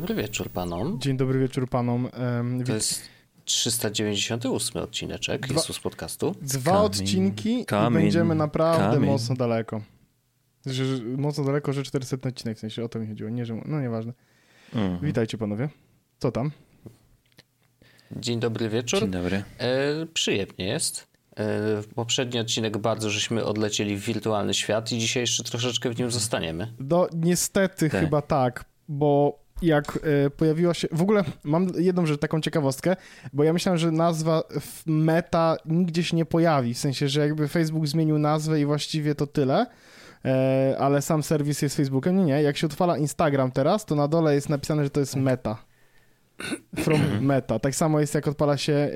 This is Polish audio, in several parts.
dobry wieczór panom. Dzień dobry wieczór panom. to jest 398 odcineczek dwa, z podcastu. Dwa Kamień, odcinki Kamień, i będziemy naprawdę Kamień. mocno daleko. Że, mocno daleko, że 400 odcinek, w sensie o to mi chodziło. Nie, że, no nieważne. Mhm. Witajcie panowie. Co tam? Dzień dobry wieczór. Dzień dobry. E, przyjemnie jest. E, poprzedni odcinek bardzo żeśmy odlecieli w wirtualny świat i dzisiaj jeszcze troszeczkę w nim zostaniemy. No niestety tak. chyba tak, bo jak e, pojawiła się. W ogóle mam jedną rzecz, taką ciekawostkę, bo ja myślałem, że nazwa meta nigdzie się nie pojawi. W sensie, że jakby Facebook zmienił nazwę i właściwie to tyle. E, ale sam serwis jest Facebookiem. Nie, nie. Jak się odpala Instagram teraz, to na dole jest napisane, że to jest meta. From meta. Tak samo jest, jak odpala się,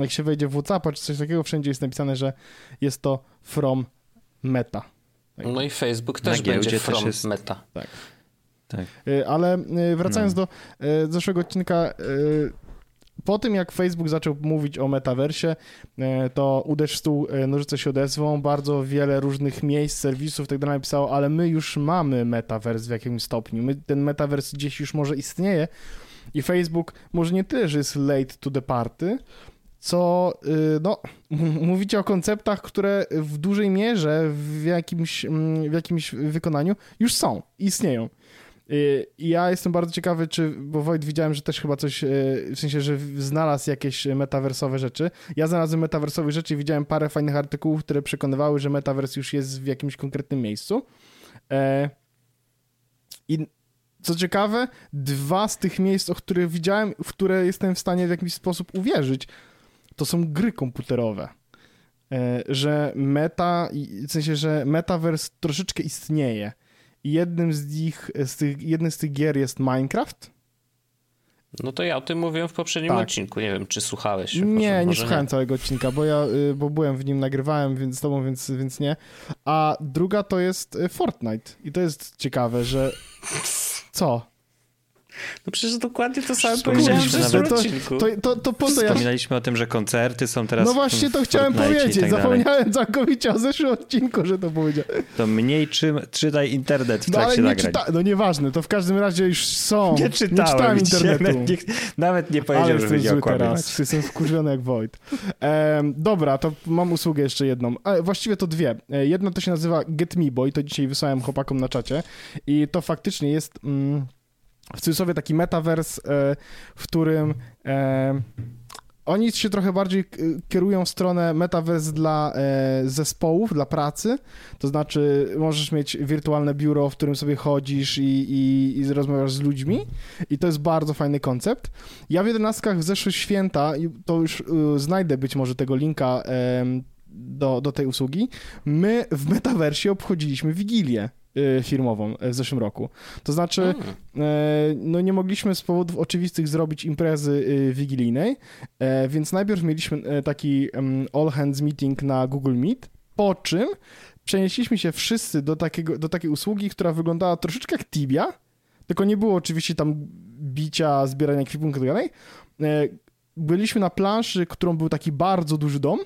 jak się wejdzie w WhatsApp czy coś takiego, wszędzie jest napisane, że jest to from meta. Tak. No i Facebook też będzie from jest... meta. Tak. Tak. Y, ale y, wracając no. do y, zeszłego odcinka, po tym jak Facebook zaczął mówić o metaversie, to uderz w stół, nożyce się odezwą, bardzo wiele różnych miejsc, serwisów tak dalej napisało, ale my już mamy metavers w jakimś stopniu, my, ten metavers gdzieś już może istnieje i Facebook może nie tyle, że jest late to the party, co no, mówicie o konceptach, które w dużej mierze w jakimś, mm, w jakimś wykonaniu już są, istnieją. Y, I ja jestem bardzo ciekawy, czy, bo Wojt widziałem, że też chyba coś, y, w sensie, że znalazł jakieś metaversowe rzeczy. Ja znalazłem metaversowe rzeczy i widziałem parę fajnych artykułów, które przekonywały, że metavers już jest w jakimś konkretnym miejscu. E, I co ciekawe, dwa z tych miejsc, o których widziałem, w które jestem w stanie w jakiś sposób uwierzyć, to są gry komputerowe. E, że meta, w sensie, że metaverse troszeczkę istnieje jednym z nich, z tych, jednym z tych gier jest Minecraft. No to ja o tym mówiłem w poprzednim tak. odcinku. Nie wiem, czy słuchałeś. Nie, nie słuchałem nie. całego odcinka, bo ja y, bo byłem w nim, nagrywałem więc z tobą, więc, więc nie. A druga to jest y, Fortnite. I to jest ciekawe, że... Co? No przecież dokładnie to samo powiedzieliśmy na to, to, to, to po to ja... Wspominaliśmy o tym, że koncerty są teraz No właśnie to chciałem powiedzieć. Tak Zapomniałem całkowicie o zeszłym odcinku, że to powiedziałem. To mniej czy, czytaj internet w no, trakcie no, nie nagrań. Czyta... No nieważne, to w każdym razie już są. Nie czytałem, nie czytałem internetu. Nawet nie, nawet nie powiedziałem, że będzie teraz. Jestem wkurzony jak Wojt. E, dobra, to mam usługę jeszcze jedną. E, właściwie to dwie. E, jedna to się nazywa Get Me Boy, to dzisiaj wysłałem chłopakom na czacie i to faktycznie jest... Mm, w cudzysłowie taki metavers, e, w którym e, oni się trochę bardziej kierują w stronę metavers dla e, zespołów, dla pracy. To znaczy, możesz mieć wirtualne biuro, w którym sobie chodzisz i, i, i rozmawiasz z ludźmi. I to jest bardzo fajny koncept. Ja w 11 w zeszłe święta, to już znajdę być może tego linka do, do tej usługi, my w metaversie obchodziliśmy Wigilię. Y, firmową w zeszłym roku. To znaczy, e, no nie mogliśmy z powodów oczywistych zrobić imprezy y, wigilijnej, więc najpierw mieliśmy taki all hands meeting na Google Meet, po czym przenieśliśmy się wszyscy do, takiego, do takiej usługi, która wyglądała troszeczkę jak Tibia, tylko nie było oczywiście tam bicia, zbierania ekwipunku itd. Byliśmy na planszy, którą był taki bardzo duży dom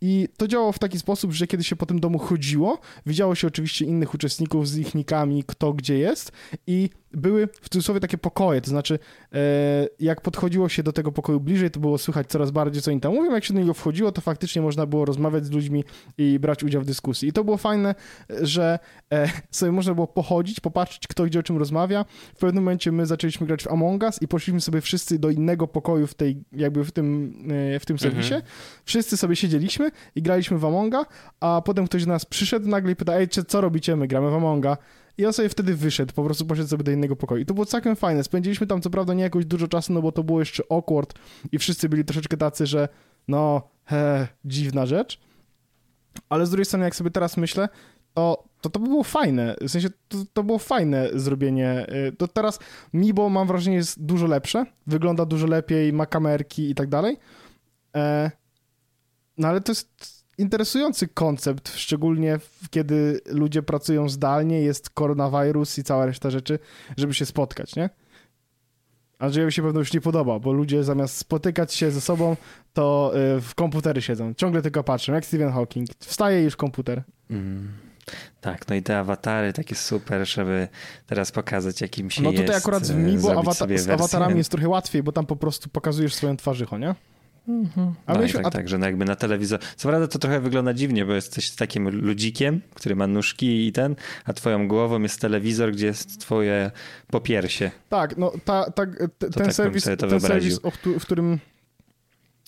i to działało w taki sposób, że kiedy się po tym domu chodziło, widziało się oczywiście innych uczestników z ich nikami, kto gdzie jest i były w cudzysłowie takie pokoje, to znaczy e, jak podchodziło się do tego pokoju bliżej, to było słychać coraz bardziej, co oni tam mówią, jak się do niego wchodziło, to faktycznie można było rozmawiać z ludźmi i brać udział w dyskusji. I to było fajne, że e, sobie można było pochodzić, popatrzeć, kto gdzie o czym rozmawia. W pewnym momencie my zaczęliśmy grać w Among Us i poszliśmy sobie wszyscy do innego pokoju w tej, jakby w tym, e, w tym serwisie. Mhm. Wszyscy sobie siedzieliśmy i graliśmy w Amonga, a potem ktoś do nas przyszedł nagle i pyta, ej, co robicie? My gramy w Amonga. I sobie wtedy wyszedł, po prostu poszedł sobie do innego pokoju. I to było całkiem fajne. Spędziliśmy tam co prawda nie jakoś dużo czasu, no bo to było jeszcze awkward i wszyscy byli troszeczkę tacy, że no, he, dziwna rzecz. Ale z drugiej strony, jak sobie teraz myślę, to to, to by było fajne. W sensie to, to było fajne zrobienie. Y, to teraz Mibo mam wrażenie jest dużo lepsze, wygląda dużo lepiej, ma kamerki i tak dalej. E, no ale to jest interesujący koncept, szczególnie kiedy ludzie pracują zdalnie, jest koronawirus i cała reszta rzeczy, żeby się spotkać, nie? Andrzejowi się pewno już nie podoba, bo ludzie zamiast spotykać się ze sobą, to y, w komputery siedzą. Ciągle tylko patrzą, jak Stephen Hawking. Wstaje już komputer. Mm. Tak, no i te awatary takie super, żeby teraz pokazać jakim się No jest. tutaj akurat w e, Mibo zrobić awata z awatarami jest trochę łatwiej, bo tam po prostu pokazujesz swoją twarzycho, nie? A No myśmy- tak, a- tak, że no jakby na telewizor. Co prawda to trochę wygląda dziwnie, bo jesteś takim ludzikiem, który ma nóżki i ten, a twoją głową jest telewizor, gdzie jest twoje popiersie. Tak, no ta, ta, te, ten tak serwis, ten wyobraził. serwis w którym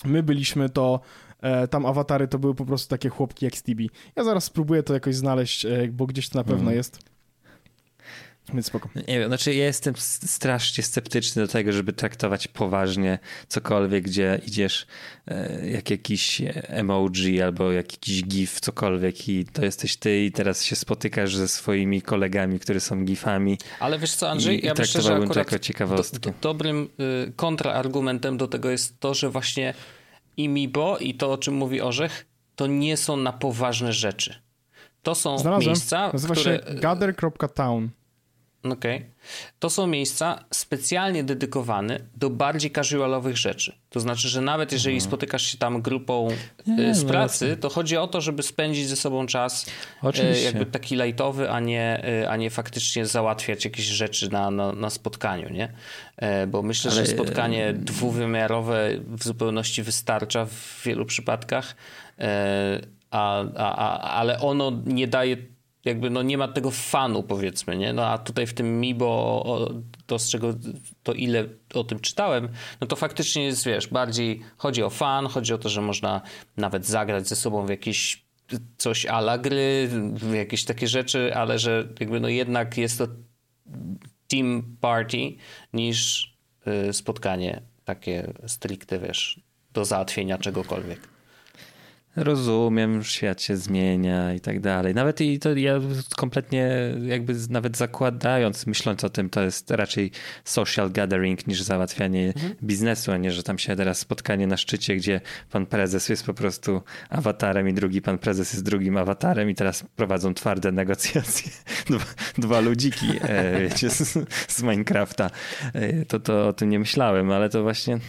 my byliśmy, to e, tam awatary to były po prostu takie chłopki jak Stevie. Ja zaraz spróbuję to jakoś znaleźć, e, bo gdzieś to na pewno Mhm. jest. Więc spoko. Nie wiem, znaczy ja jestem strasznie sceptyczny do tego, żeby traktować poważnie cokolwiek, gdzie idziesz e, jak jakiś emoji albo jak jakiś gif, cokolwiek i to jesteś ty i teraz się spotykasz ze swoimi kolegami, którzy są gifami Ale wiesz co, Andrzej, i, i ja myślę, że to akurat jako ciekawostkę. do, do, dobrym y, kontrargumentem do tego jest to, że właśnie i Mibo i to, o czym mówi Orzech, to nie są na poważne rzeczy. To są Znalazłem. miejsca, Nazywa które... się gather.town. Okej. To są miejsca specjalnie dedykowane do bardziej casualowych rzeczy. To znaczy, że nawet jeżeli spotykasz się tam grupą Nie, y, z no pracy, to chodzi o to, żeby spędzić ze sobą czas y, Oczywiście. jakby taki lightowy, a nie, y, a nie faktycznie załatwiać jakieś rzeczy na, na, na spotkaniu, nie? E, Bo myślę, Ale- że spotkanie dwuwymiarowe w zupełności wystarcza w wielu przypadkach, e, a, a, a, ale ono nie daje jakby no nie ma tego fanu powiedzmy, nie? No a tutaj w tym Mibo o, to z czego to ile o tym czytałem, no to faktycznie jest, wiesz, bardziej chodzi o fan, chodzi o to, że można nawet zagrać ze sobą w jakieś coś ala gry, w jakieś takie rzeczy, ale że jakby no jednak jest to team party niż y, spotkanie takie stricte, wiesz, do załatwienia czegokolwiek. Rozumiem, świat się zmienia i tak dalej. Nawet i to ja kompletnie jakby nawet zakładając, myśląc o tym, to jest raczej social gathering niż załatwianie biznesu, a nie, że tam się teraz spotkanie na szczycie, gdzie pan prezes jest po prostu awatarem i drugi pan prezes jest drugim awatarem i teraz prowadzą twarde negocjacje. Dwa, dwa ludziki, e, wiecie, z, z Minecrafta. E, to, to o tym nie myślałem, ale to właśnie...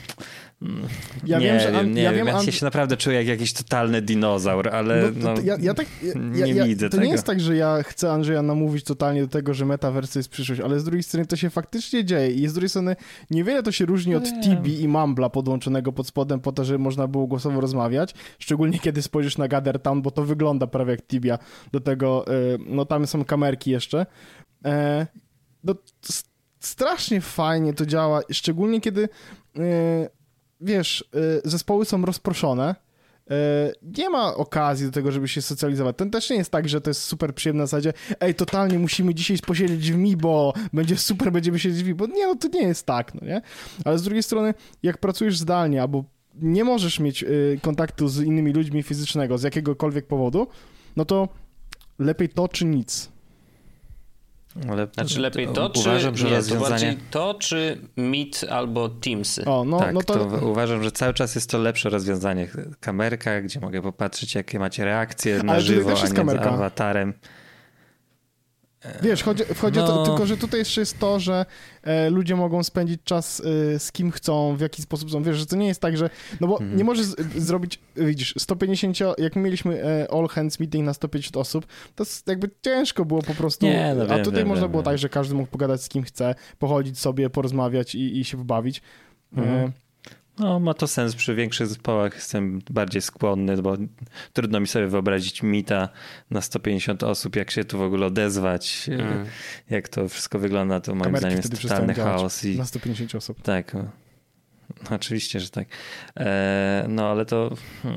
mm, Ja nie wiem, że An- nie ja wiem, ja An- się naprawdę czuję jak jakiś totalny dinozaur, ale No, no, to, ja, ja tak, ja, nie ja, widzę To tego. nie jest tak, że ja chcę Andrzeja namówić totalnie do tego, że metaverse jest przyszłość, ale z drugiej strony to się faktycznie dzieje i z drugiej strony niewiele to się różni od. Tibi i Mambla podłączonego pod spodem po to, żeby można było głosowo rozmawiać, szczególnie kiedy spojrzysz na Gather Town, bo to wygląda prawie jak Tibia. Do tego, y, no tam są kamerki jeszcze. E, no, strasznie fajnie to działa, szczególnie kiedy y, wiesz, y, zespoły są rozproszone, E, nie ma okazji do tego, żeby się socjalizować. To też nie jest tak, że to jest super przyjemne na zasadzie ej, totalnie musimy dzisiaj posiedzieć w mi, bo będzie super, będziemy siedzieć w mi, bo nie, no to nie jest tak, no nie? Ale z drugiej strony, jak pracujesz zdalnie, albo nie możesz mieć y, kontaktu z innymi ludźmi fizycznego z jakiegokolwiek powodu, no to lepiej to czy nic. Ale Znaczy lepiej to, uważam, czy że nie, to rozwiązanie... bardziej to, czy Meet albo Teamsy. O, no, tak, no to... to... uważam, że cały czas jest to lepsze rozwiązanie. Kamerka, gdzie mogę popatrzeć, jakie macie reakcje na Ale żywo, a nie z awatarem. Wiesz, chodzi, chodzi o to, No. tylko że tutaj jeszcze jest to, że e, ludzie mogą spędzić czas e, z kim chcą, w jaki sposób chcą. Wiesz, że to nie jest tak, że. No bo Mhm. nie możesz z, zrobić, widzisz, 150, jak my mieliśmy e, all hands meeting na 150 osób, to jakby ciężko było po prostu. Nie, no a wiem, tutaj wiem, można wiem, było tak, że każdy mógł pogadać z kim chce, pochodzić sobie, porozmawiać i, i się pobawić. Mhm. No, ma to sens przy większych zespołach. Jestem bardziej skłonny, bo trudno mi sobie wyobrazić mita na 150 osób, jak się tu w ogóle odezwać, Mm. jak to wszystko wygląda, to moim kamerki zdaniem jest totalny chaos. I... na 150 osób. Tak. no. Oczywiście, że tak. E, no ale to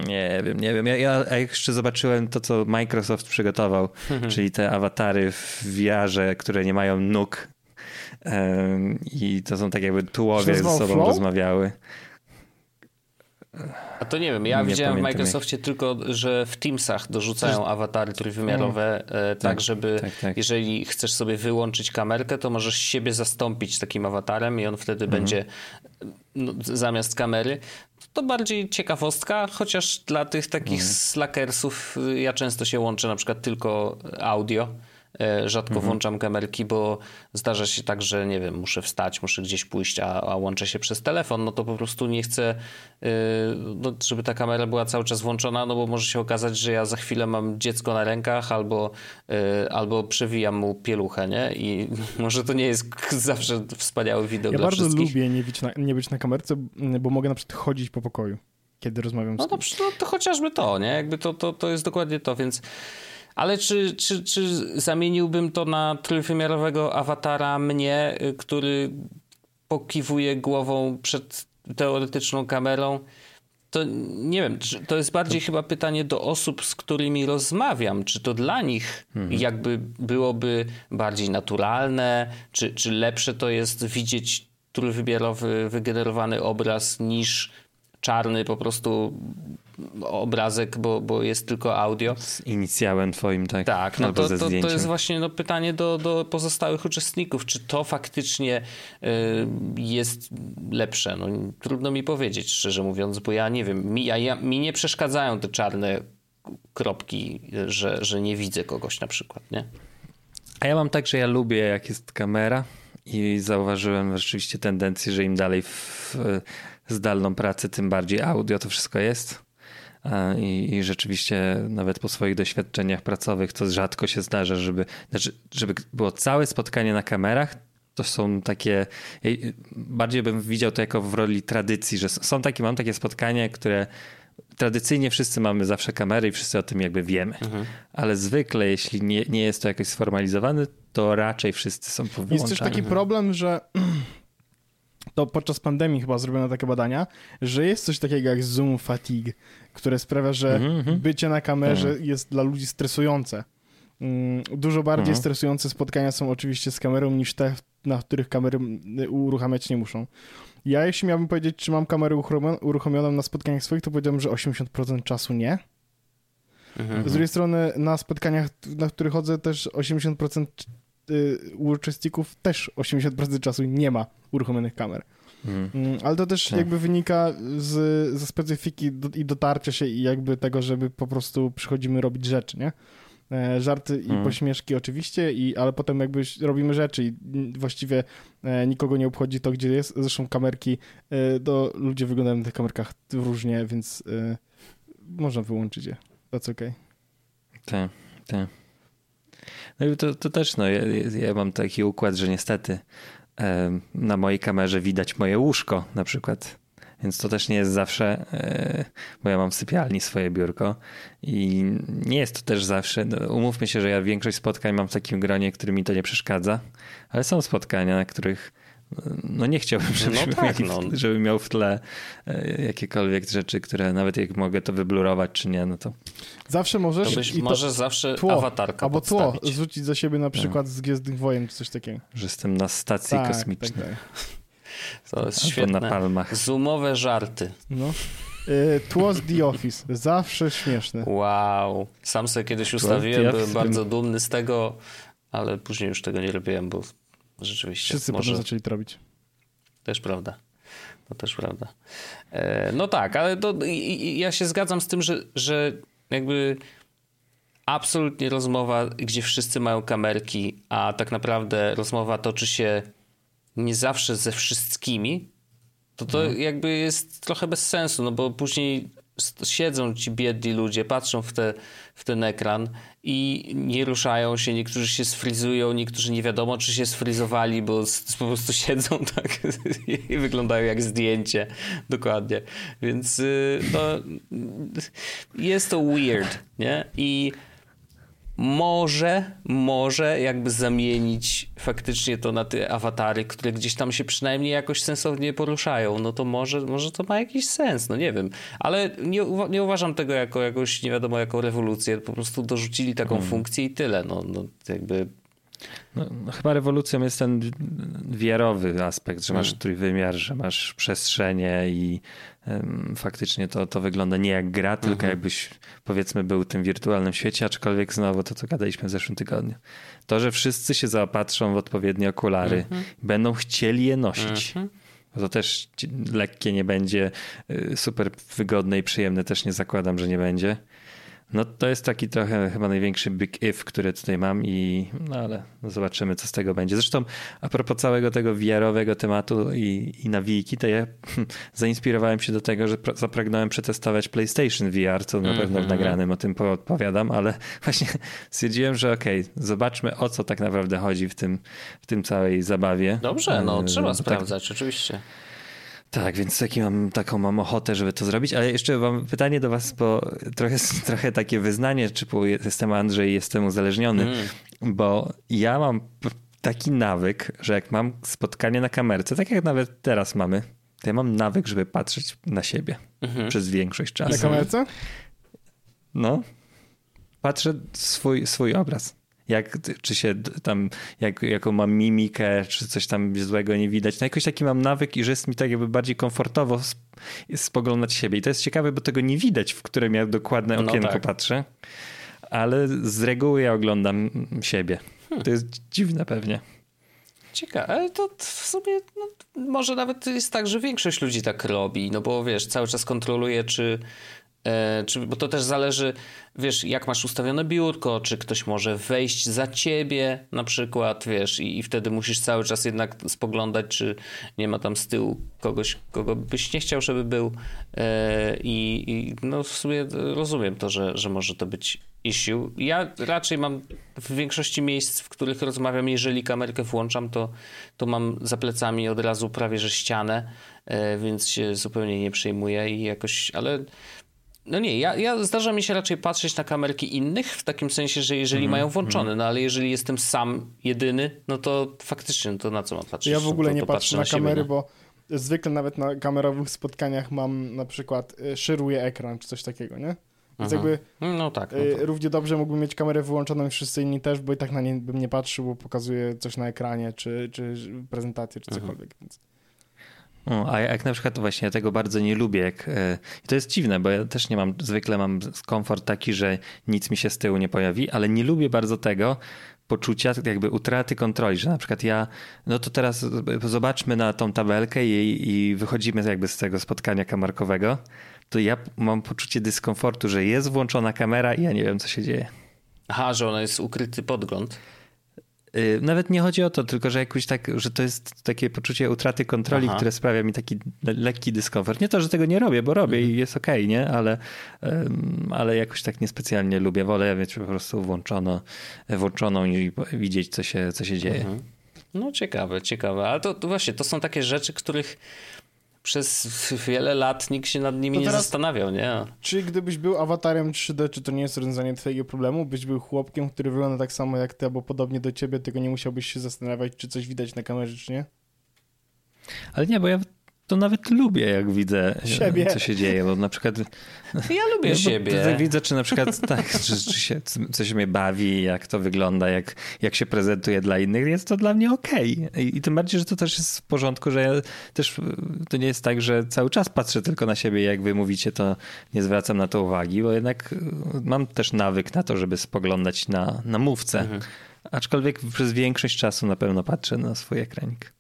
nie wiem, nie wiem. Ja, ja jeszcze zobaczyłem to, co Microsoft przygotował, czyli te awatary w VR-ze, które nie mają nóg e, i to są tak jakby tułowie ze sobą Flow? rozmawiały. A to nie wiem, ja Nie widziałem w Microsoftie tylko, że w Teamsach dorzucają awatary trójwymiarowe, e, tak, Tak, żeby tak, tak. jeżeli chcesz sobie wyłączyć kamerkę, to możesz siebie zastąpić takim awatarem i on wtedy Mhm. będzie no, zamiast kamery. To bardziej ciekawostka, chociaż dla tych takich Mhm. slackersów y, ja często się łączę na przykład tylko audio E, rzadko mhm. włączam kamerki, bo zdarza się tak, że nie wiem, muszę wstać, muszę gdzieś pójść, a, a łączę się przez telefon, no to po prostu nie chcę, yy, no, żeby ta kamera była cały czas włączona, no bo może się okazać, że ja za chwilę mam dziecko na rękach albo, yy, albo przewijam mu pieluchę, nie? I może to nie jest zawsze wspaniały widok ja dla bardzo wszystkich. lubię nie być, na, nie być na kamerce, bo mogę na przykład chodzić po pokoju, kiedy rozmawiam no z kimś. No to, to chociażby to, nie? Jakby to, to, to jest dokładnie to, więc ale czy, czy, czy zamieniłbym to na trójwymiarowego awatara mnie, y, który pokiwuje głową przed teoretyczną kamerą? To nie wiem, to jest bardziej to... chyba pytanie do osób, z którymi rozmawiam. Czy to dla nich mhm. jakby byłoby bardziej naturalne, czy, czy lepsze to jest widzieć trójwymiarowy, wygenerowany obraz niż czarny po prostu obrazek, bo, bo jest tylko audio. Z inicjałem twoim, tak? Tak, no to, to, to, jest właśnie no, pytanie do, do pozostałych uczestników, czy to faktycznie y, jest lepsze. No, trudno mi powiedzieć, szczerze mówiąc, bo ja nie wiem, mi, ja, ja, mi nie przeszkadzają te czarne kropki, że, że nie widzę kogoś na przykład, nie? A ja mam tak, że ja lubię jak jest kamera i zauważyłem rzeczywiście tendencję, że im dalej w zdalną pracę, tym bardziej audio to wszystko jest. I, I, rzeczywiście nawet po swoich doświadczeniach pracowych to rzadko się zdarza, żeby, znaczy, żeby było całe spotkanie na kamerach. To są takie, bardziej bym widział to jako w roli tradycji, że są takie, mam takie spotkania, które tradycyjnie wszyscy mamy zawsze kamery i wszyscy o tym jakby wiemy, mhm. ale zwykle jeśli nie, nie jest to jakoś sformalizowane, to raczej wszyscy są powyłączani. Jest też taki problem, że to podczas pandemii chyba zrobiono takie badania, że jest coś takiego jak zoom fatigue, które sprawia, że mm -hmm. bycie na kamerze mm. jest dla ludzi stresujące. Mm, dużo bardziej mm. stresujące spotkania są oczywiście z kamerą niż te, na których kamery uruchamiać nie muszą. Ja jeśli miałbym powiedzieć, czy mam kamerę uruchomioną na spotkaniach swoich, to powiedziałbym, że 80% czasu nie. Mhm. Z drugiej strony na spotkaniach, na których chodzę też 80% y, uczestników też 80% czasu nie ma uruchomionych kamer. Mhm. Mm. Ale to też tak. jakby wynika z, ze specyfiki do, i dotarcia się i jakby tego, żeby po prostu przychodzimy robić rzeczy, nie? E, żarty i mhm. pośmieszki oczywiście, i, ale potem jakby robimy rzeczy i właściwie e, nikogo nie obchodzi to, gdzie jest. Zresztą kamerki, e, to ludzie wyglądają na tych kamerkach różnie, więc e, można wyłączyć je. That's okay. Tak, tak. No i to, to też, no, ja, ja mam taki układ, że niestety na mojej kamerze widać moje łóżko na przykład. Więc to też nie jest zawsze, e, bo ja mam w sypialni swoje biurko i nie jest to też zawsze. No, umówmy się, że ja większość spotkań mam w takim gronie, który mi to nie przeszkadza, ale są spotkania, na których no nie chciałbym, żeby, no tak, miał, no. żeby miał w tle e, jakiekolwiek rzeczy, które nawet jak mogę to wyblurować, czy nie, no to... Zawsze możesz... To byś może zawsze tło, awatarka Albo podstawić. tło zrzucić za siebie na przykład no. z Gwiezdnych Wojen, czy coś takiego. Że jestem na stacji tak, kosmicznej. Tak, tak. To jest świetne. na palmach. Zoomowe żarty. No. E, tło z The Office. Zawsze śmieszne. Wow. Sam sobie kiedyś ustawiłem, byłem bardzo dumny z tego, ale później już tego nie robiłem, bo Rzeczywiście. Wszyscy może... potem zaczęli to robić. Też prawda. To też prawda. E, no tak, ale to, ja się zgadzam z tym, że, że jakby absolutnie rozmowa, gdzie wszyscy mają kamerki, a tak naprawdę rozmowa toczy się nie zawsze ze wszystkimi, to to mhm. jakby jest trochę bez sensu, no bo później siedzą ci biedni ludzie, patrzą w, te, w ten ekran i nie ruszają się, niektórzy się sfrizują, niektórzy nie wiadomo, czy się sfrizowali, bo po prostu siedzą tak i wyglądają jak zdjęcie. Dokładnie. Więc y, no, jest to weird, nie? I może, może jakby zamienić faktycznie to na te awatary, które gdzieś tam się przynajmniej jakoś sensownie poruszają, no to może, może to ma jakiś sens, no nie wiem. Ale nie, nie uważam tego jako jakąś, nie wiadomo, jako rewolucję, po prostu dorzucili taką hmm. funkcję i tyle, no, no jakby no, no, chyba rewolucją jest ten wiarowy aspekt, że masz hmm. trójwymiar, że masz przestrzenie i um, faktycznie to, to wygląda nie jak gra, tylko mhm. jakbyś powiedzmy był w tym wirtualnym świecie, aczkolwiek znowu to, co gadaliśmy w zeszłym tygodniu. To, że wszyscy się zaopatrzą w odpowiednie okulary, mhm. będą chcieli je nosić. Mhm. To też lekkie nie będzie, y, super wygodne i przyjemne też nie zakładam, że nie będzie No to jest taki trochę chyba największy big if, który tutaj mam i no ale zobaczymy, co z tego będzie. Zresztą a propos całego tego VR-owego tematu i, i nawijki, to ja zainspirowałem się do tego, że zapragnąłem przetestować PlayStation VR, co na pewno w mhm. nagranym o tym opowiadam, ale właśnie stwierdziłem, że okej, okay, zobaczmy o co tak naprawdę chodzi w tym, w tym całej zabawie. Dobrze, no e, trzeba tak, sprawdzać, oczywiście. Tak, więc taki mam, taką mam ochotę, żeby to zrobić, ale jeszcze mam pytanie do was, bo trochę, trochę takie wyznanie, czy jestem Andrzej jestem uzależniony, mm. bo ja mam taki nawyk, że jak mam spotkanie na kamerce, tak jak nawet teraz mamy, to ja mam nawyk, żeby patrzeć na siebie mm-hmm. przez większość czasu. Na kamerce? No. Patrzę swój, swój obraz jak, czy się tam, jak, jaką mam mimikę, czy coś tam złego nie widać. No jakoś taki mam nawyk i że jest mi tak jakby bardziej komfortowo spoglądać siebie. I to jest ciekawe, bo tego nie widać, w którym ja dokładne no okienko no tak. patrzę. Ale z reguły ja oglądam siebie. Hmm. To jest dziwne pewnie. Ciekawe, ale to w sumie no, może nawet jest tak, że większość ludzi tak robi, no bo wiesz, cały czas kontroluje, czy czy, bo to też zależy, wiesz, jak masz ustawione biurko, czy ktoś może wejść za ciebie na przykład, wiesz, i, i, wtedy musisz cały czas jednak spoglądać, czy nie ma tam z tyłu kogoś, kogo byś nie chciał, żeby był. E, I, i no w sumie rozumiem to, że, że może to być issue. Ja raczej mam w większości miejsc, w których rozmawiam, jeżeli kamerkę włączam, to, to mam za plecami od razu prawie że ścianę, e, więc się zupełnie nie przejmuję i jakoś, ale no nie, ja, ja zdarza mi się raczej patrzeć na kamerki innych, w takim sensie, że jeżeli mm, mają włączone, mm. no ale jeżeli jestem sam, jedyny, no to faktycznie, no to na co mam patrzeć? Ja w ogóle to, nie to patrzę na, na kamery, siebie, no. bo zwykle nawet na kamerowych spotkaniach mam na przykład, y, szyruję ekran czy coś takiego, nie? Więc Aha. jakby no tak, no tak. równie dobrze mógłbym mieć kamerę wyłączoną i wszyscy inni też, bo i tak na nie bym nie patrzył, bo pokazuje coś na ekranie, czy, czy prezentację, czy cokolwiek, więc... A jak na przykład właśnie ja tego bardzo nie lubię. Jak, e, to jest dziwne, bo ja też nie mam, zwykle mam komfort taki, że nic mi się z tyłu nie pojawi, ale nie lubię bardzo tego poczucia jakby utraty kontroli, że na przykład ja, no to teraz zobaczmy na tą tabelkę i, i wychodzimy jakby z tego spotkania kamarkowego, to ja mam poczucie dyskomfortu, że jest włączona kamera i ja nie wiem, co się dzieje. Aha, że ona jest ukryty podgląd. Y, nawet nie chodzi o to, tylko że jakoś tak, że to jest takie poczucie utraty kontroli, Aha. które sprawia mi taki lekki dyskomfort. Nie to, że tego nie robię, bo robię mhm. i jest okej, okay, nie? Ale, ale jakoś tak niespecjalnie lubię. Wolę mieć po prostu włączono, włączoną i widzieć, co się, co się dzieje. Mhm. No ciekawe, ciekawe. Ale to, to właśnie, to są takie rzeczy, których przez wiele lat nikt się nad nimi nie zastanawiał, nie? Czy gdybyś był awatarem 3D, czy to nie jest rozwiązanie twojego problemu? Byś był chłopkiem, który wygląda tak samo jak ty, albo podobnie do ciebie, tylko nie musiałbyś się zastanawiać, czy coś widać na kamerze, czy nie? Ale nie, bo ja to nawet lubię, jak widzę, siebie. co się dzieje, bo na przykład... Ja lubię siebie. Widzę, czy na przykład tak, czy, czy się, coś mnie bawi, jak to wygląda, jak, jak się prezentuje dla innych, jest to dla mnie okej. Okay. I, I tym bardziej, że to też jest w porządku, że ja też, to nie jest tak, że cały czas patrzę tylko na siebie, jak wy mówicie, to nie zwracam na to uwagi, bo jednak mam też nawyk na to, żeby spoglądać na, na mówcę. Mhm. Aczkolwiek przez większość czasu na pewno patrzę na swój ekranik.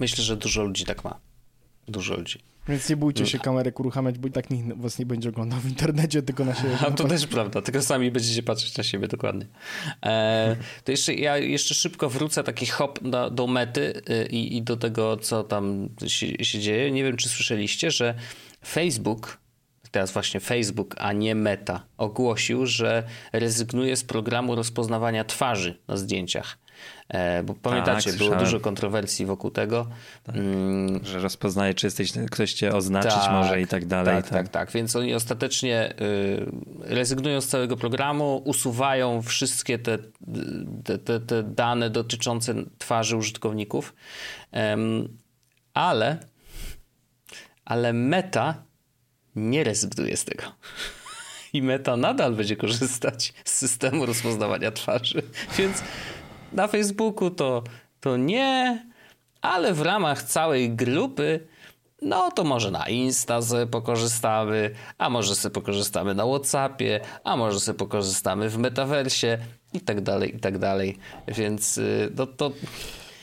Myślę, że dużo ludzi tak ma. Dużo ludzi. Więc nie bójcie się kamerek uruchamiać, bo i tak nikt was nie będzie oglądał w internecie, tylko na siebie. A to też prawda, tylko sami będziecie patrzeć na siebie dokładnie. E, to jeszcze ja jeszcze szybko wrócę taki hop do, do mety y, i, i, do tego, co tam się, się dzieje. Nie wiem, czy słyszeliście, że Facebook teraz właśnie Facebook, a nie Meta, ogłosił, że rezygnuje z programu rozpoznawania twarzy na zdjęciach. E, bo pamiętacie, tak, było dużo kontrowersji wokół tego. Tak, mm. Że rozpoznaje, czy jesteś, ktoś cię oznaczyć tak, może i tak dalej. Tak, tak, tak, tak. Więc oni ostatecznie y, rezygnują z całego programu, usuwają wszystkie te, te, te, te dane dotyczące twarzy użytkowników. ale, ale Meta nie rezygnuje z tego. I Meta nadal będzie korzystać z systemu rozpoznawania twarzy. Więc na Facebooku to, to nie, ale w ramach całej grupy no to może na Insta sobie pokorzystamy, a może sobie pokorzystamy na Whatsappie, a może sobie pokorzystamy w metaversie i tak dalej, i tak dalej. Więc y, no to...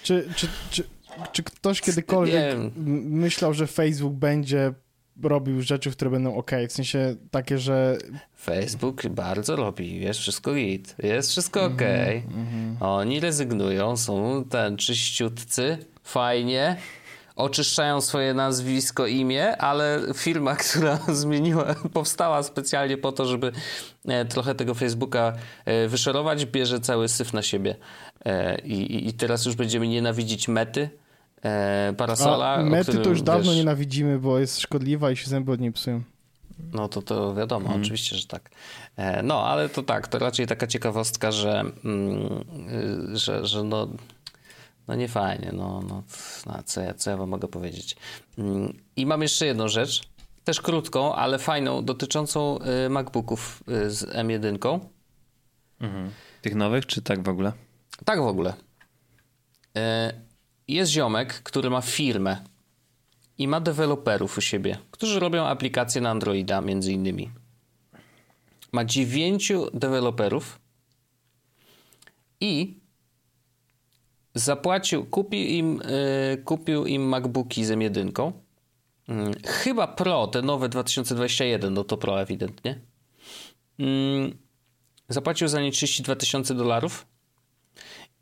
Czy, czy, czy, czy ktoś kiedykolwiek myślał, że Facebook będzie robił rzeczy, które będą ok. W sensie takie, że. Facebook bardzo robi, jest wszystko git, jest wszystko ok. Mm -hmm. Oni rezygnują, są ten czyściutcy, fajnie, oczyszczają swoje nazwisko, imię, ale firma, która zmieniła, powstała specjalnie po to, żeby e, trochę tego Facebooka e, wyszorować, bierze cały syf na siebie. E, I, i teraz już będziemy nienawidzić mety, parasola. A mety którym, to już dawno wiesz, nienawidzimy, bo jest szkodliwa i się zęby od niej psują. No to to wiadomo, hmm. oczywiście, że tak. No, ale to tak, to raczej taka ciekawostka, że, mm, że, że no no nie fajnie, no, no, no co, ja, co ja wam mogę powiedzieć. Mm, I mam jeszcze jedną rzecz, też krótką, ale fajną, dotyczącą y, MacBooków y, z M1. Mhm. Tych nowych, czy tak w ogóle? Tak w ogóle. Jest ziomek, który ma firmę i ma deweloperów u siebie, którzy robią aplikacje na Androida między innymi. Ma dziewięciu deweloperów i zapłacił, kupił im, yy, kupił im MacBooki z M1. Yy, chyba Pro, te nowe 2021, no to Pro ewidentnie. Yy, zapłacił za nie 32 tysiące dolarów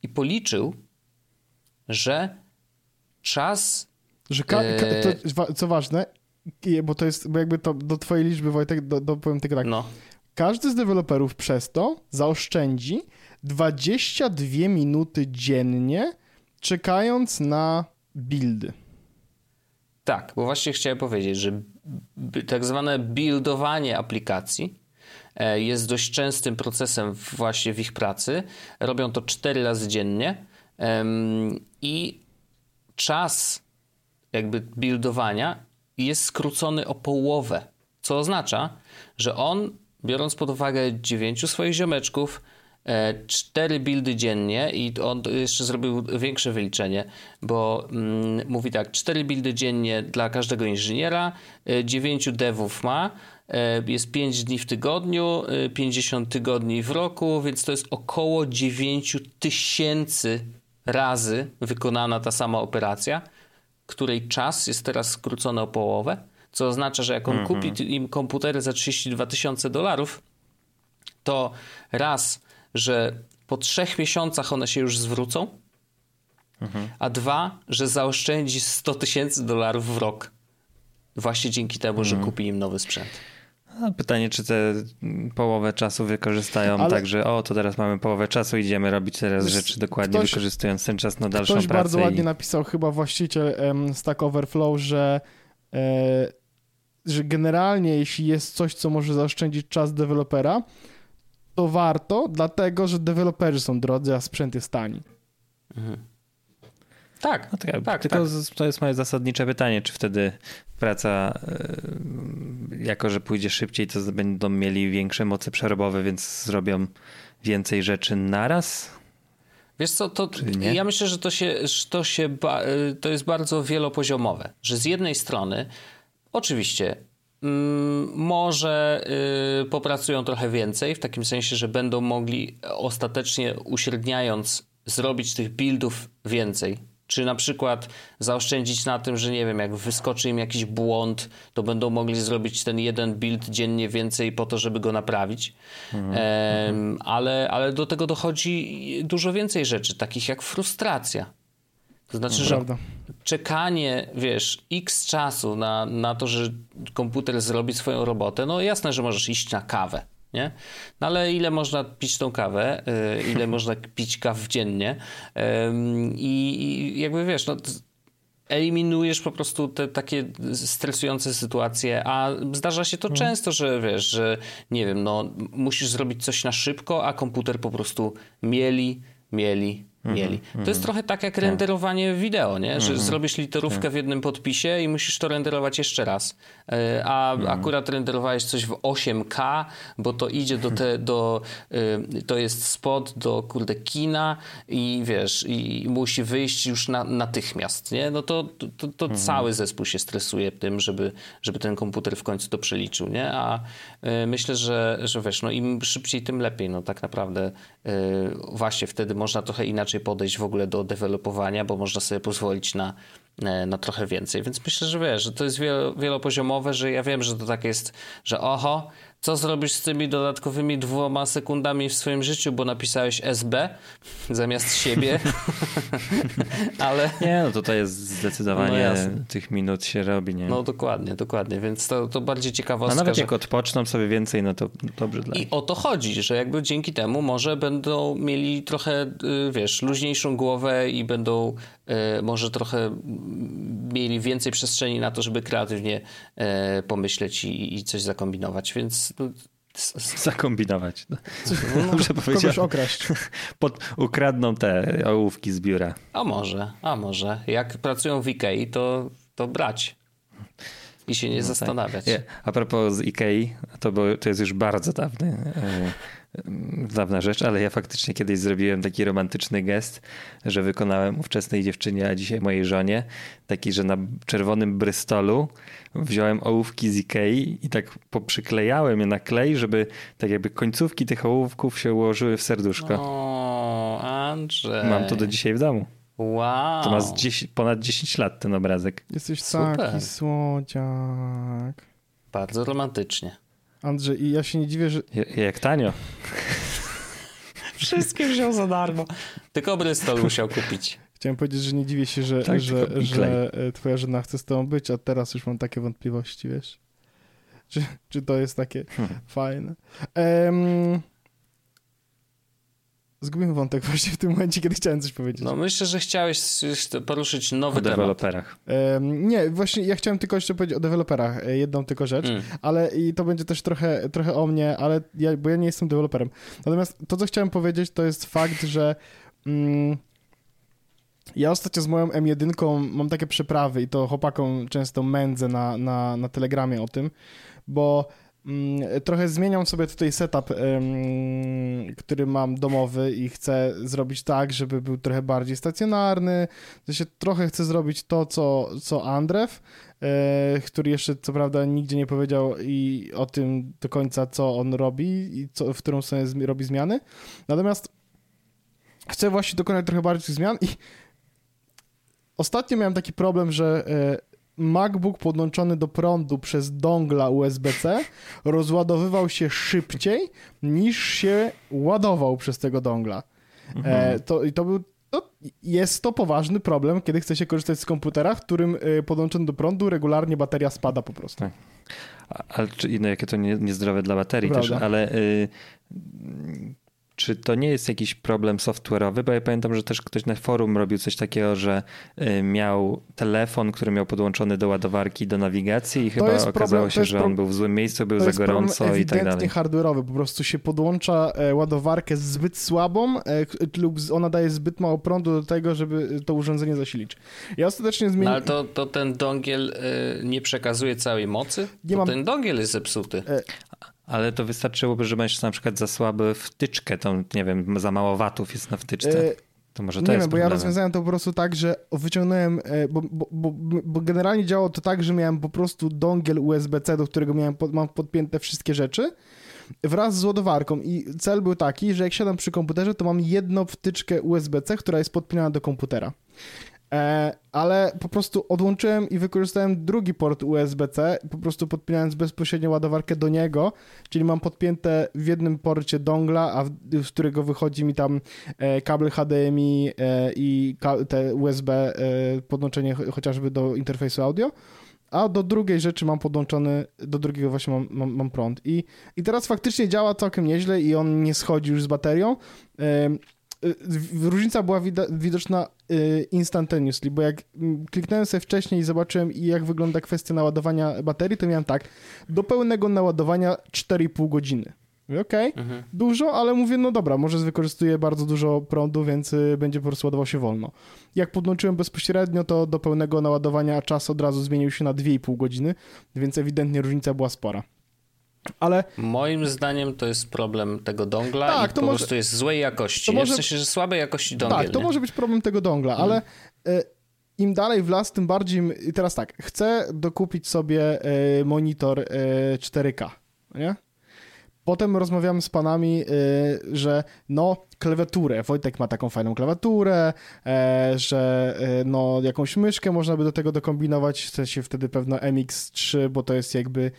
i policzył, że czas... Że ka- ka- to, co ważne, bo to jest, bo jakby to do twojej liczby, Wojtek, do, do, powiem tak, no. każdy z deweloperów przez to zaoszczędzi 22 minuty dziennie, czekając na buildy. Tak, bo właśnie chciałem powiedzieć, że tak zwane buildowanie aplikacji e, jest dość częstym procesem właśnie w ich pracy. Robią to 4 razy dziennie i czas jakby buildowania jest skrócony o połowę, co oznacza, że on, biorąc pod uwagę dziewięciu swoich ziomeczków, E, cztery buildy dziennie i on jeszcze zrobił większe wyliczenie, bo mm, mówi tak, cztery buildy dziennie dla każdego inżyniera, e, dziewięciu devów ma, e, jest 5 dni w tygodniu, 50 tygodni w roku, więc to jest około 9 tysięcy razy wykonana ta sama operacja, której czas jest teraz skrócony o połowę, co oznacza, że jak on mm -hmm. kupi im komputery za 32 tysiące dolarów, to raz że po trzech miesiącach one się już zwrócą, mhm. a dwa, że zaoszczędzi 100 tysięcy dolarów w rok. Właśnie dzięki temu, mhm. że kupi im nowy sprzęt. Pytanie, czy te połowę czasu wykorzystają Ale... tak, że o, to teraz mamy połowę czasu, idziemy robić teraz rzeczy dokładnie, ktoś, wykorzystując ten czas na dalszą ktoś pracę. Bardzo ładnie napisał, chyba właściciel um, Stack Overflow, że, e, że generalnie jeśli jest coś, co może zaoszczędzić czas dewelopera, to warto, dlatego że deweloperzy są drodzy, a sprzęt jest tani. Mhm. Tak, no tak, tak, tylko tak. to jest moje zasadnicze pytanie, czy wtedy praca, yy, jako że pójdzie szybciej, to będą mieli większe moce przerobowe, więc zrobią więcej rzeczy naraz? Wiesz co, to ja myślę, że to się, to się y, to jest bardzo wielopoziomowe, że z jednej strony oczywiście Mm, może y, popracują trochę więcej, w takim sensie, że będą mogli ostatecznie uśredniając zrobić tych buildów więcej. Czy na przykład zaoszczędzić na tym, że nie wiem, jak wyskoczy im jakiś błąd, to będą mogli zrobić ten jeden build dziennie więcej po to, żeby go naprawić. Mhm. E, ale, ale do tego dochodzi dużo więcej rzeczy, takich jak frustracja. To znaczy, że czekanie, wiesz, x czasu na, na to, że komputer zrobi swoją robotę, no jasne, że możesz iść na kawę, nie? No ale ile można pić tą kawę, yy, ile można pić kaw dziennie i jakby wiesz, no eliminujesz po prostu te takie stresujące sytuacje, a zdarza się to hmm. często, że wiesz, że nie wiem, no musisz zrobić coś na szybko, a komputer po prostu mieli, mieli, mieli. Mm -hmm. To jest trochę tak jak tak. renderowanie wideo, nie? że -hmm. zrobisz literówkę tak. w jednym podpisie i musisz to renderować jeszcze raz. E, a akurat renderowałeś coś w 8K, bo to idzie do te, do, y, to jest spot do kurde kina i wiesz, i musi wyjść już na, natychmiast, nie? No to, to, to mhm. cały zespół się stresuje tym, żeby, żeby ten komputer w końcu to przeliczył, nie? A myślę, że, że wiesz, no im szybciej, tym lepiej, no tak naprawdę y, właśnie wtedy można trochę inaczej podejść w ogóle do dewelopowania, bo można sobie pozwolić na e, na trochę więcej. Więc myślę, że wiesz, że to jest wielopoziomowe, że ja wiem, że to tak jest, że oho, co zrobisz z tymi dodatkowymi dwoma sekundami w swoim życiu, bo napisałeś SB zamiast siebie. Ale. Nie, no to jest zdecydowanie no tych minut się robi, nie? No dokładnie, dokładnie. Więc to, to bardziej ciekawostka. A nawet że... jak odpoczną sobie więcej, no to dobrze dla I o to chodzi, że jakby dzięki temu może będą mieli trochę, y, wiesz, luźniejszą głowę i będą może trochę mieli więcej przestrzeni na to, żeby kreatywnie y, pomyśleć i, i coś zakombinować. Więc no, zakombinować. No, Dobrze powiedziałem. okraść. Pod, ukradną te ołówki z biura. A może, a może. Jak pracują w Ikei, to, to brać. I się nie no tak. zastanawiać. Tak. A propos z Ikei, to, było, to jest już bardzo dawny, e, dawna rzecz, ale ja faktycznie kiedyś zrobiłem taki romantyczny gest, że wykonałem ówczesnej dziewczynie, a dzisiaj mojej żonie, taki, że na czerwonym brystolu wziąłem ołówki z Ikei i tak poprzyklejałem je na klej, żeby tak jakby końcówki tych ołówków się ułożyły w serduszko. O, Andrzej. Mam to do dzisiaj w domu. Wow. To ma 10, ponad 10 lat ten obrazek. Jesteś Super. taki słodziak. Bardzo romantycznie. Andrzej, i ja się nie dziwię, że... Jak tanio. Wszystkie wziął za darmo. Tylko Bristol musiał kupić. Chciałem powiedzieć, że nie dziwię się, że, tak, że, że e, twoja żona chce z tobą być, a teraz już mam takie wątpliwości, wiesz? Czy, czy to jest takie hmm. fajne? Um, Zgubiłem wątek właśnie w tym momencie, kiedy chciałem coś powiedzieć. No myślę, że chciałeś poruszyć nowy o temat. O deweloperach. Um, nie, właśnie ja chciałem tylko jeszcze powiedzieć o deweloperach, e, jedną tylko rzecz, mm. ale i to będzie też trochę, trochę o mnie, ale ja, bo ja nie jestem deweloperem. Natomiast to, co chciałem powiedzieć, to jest fakt, że mm, ja ostatnio z moją M1 mam takie przeprawy i to chłopakom często mędzę na, na, na telegramie o tym, bo trochę zmieniam sobie tutaj setup, który mam domowy i chcę zrobić tak, żeby był trochę bardziej stacjonarny. Się trochę chcę zrobić to, co, co Andrew, e, który jeszcze co prawda nigdzie nie powiedział i o tym do końca, co on robi i co, w którą stronę robi zmiany. Natomiast chcę właśnie dokonać trochę bardziej zmian i ostatnio miałem taki problem, że e, MacBook podłączony do prądu przez dongla USB-C rozładowywał się szybciej niż się ładował przez tego dongla. Mhm. E, to, I to był to jest to poważny problem, kiedy chce się korzystać z komputera, w którym e, podłączony do prądu regularnie bateria spada po prostu. Tak. Ale no, jakie to nie, niezdrowe dla baterii Prawda. też, ale y, czy to nie jest jakiś problem software'owy? Bo ja pamiętam, że też ktoś na forum robił coś takiego, że y, miał telefon, który miał podłączony do ładowarki, do nawigacji i to chyba okazało problem, się, że on był w złym miejscu, był za gorąco i tak dalej. hardware'owy, po prostu się podłącza e, ładowarkę zbyt słabą e, lub ona daje zbyt mało prądu do tego, żeby to urządzenie zasilić. Ja ostatecznie zmieniłem... No ale to, to ten dongiel y, nie przekazuje całej mocy? Nie to mam... ten dongiel jest zepsuty. Ale to wystarczyłoby, że będziesz na przykład za słaby wtyczkę, to nie wiem, za mało watów jest na wtyczce. To może to nie jest wiem, bo ja rozwiązałem to po prostu tak, że wyciągnąłem, e, bo, bo, bo, bo generalnie działało to tak, że miałem po prostu dongiel USB-C, do którego miałem pod, mam podpięte wszystkie rzeczy wraz z ładowarką i cel był taki, że jak siadam przy komputerze, to mam jedną wtyczkę USB-C, która jest podpinana do komputera. E, ale po prostu odłączyłem i wykorzystałem drugi port USB-C, po prostu podpinając bezpośrednio ładowarkę do niego, czyli mam podpięte w jednym porcie dongla, a w, z którego wychodzi mi tam e, kabel HDMI e, i te USB, podłączenie chociażby do interfejsu audio a do drugiej rzeczy mam podłączony, do drugiego właśnie mam, mam, mam, prąd. I, I teraz faktycznie działa całkiem nieźle i on nie schodzi już z baterią. Y, różnica była widoczna y, instantaneously, bo jak mm, kliknąłem sobie wcześniej i zobaczyłem jak wygląda kwestia naładowania baterii, to miałem tak, do pełnego naładowania 4,5 godziny. Okej, okay, mhm. dużo, ale mówię, no dobra, może wykorzystuję bardzo dużo prądu, więc y, będzie po prostu ładował się wolno. Jak podłączyłem bezpośrednio, to do pełnego naładowania czas od razu zmienił się na 2,5 godziny, więc ewidentnie różnica była spora. Ale... Moim zdaniem to jest problem tego dongla tak, i to po może... prostu jest złej jakości. To może... W sensie, że słabej jakości dongiel. Tak, to nie? może być problem tego dongla, hmm. ale y, im dalej w las, tym bardziej... I teraz tak, chcę dokupić sobie y, monitor y, 4K, nie? potem rozmawiamy z panami, że no, klawiaturę. Wojtek ma taką fajną klawiaturę, e, że e, no, jakąś myszkę można by do tego dokombinować. Chce się wtedy pewno MX3, bo to jest jakby e,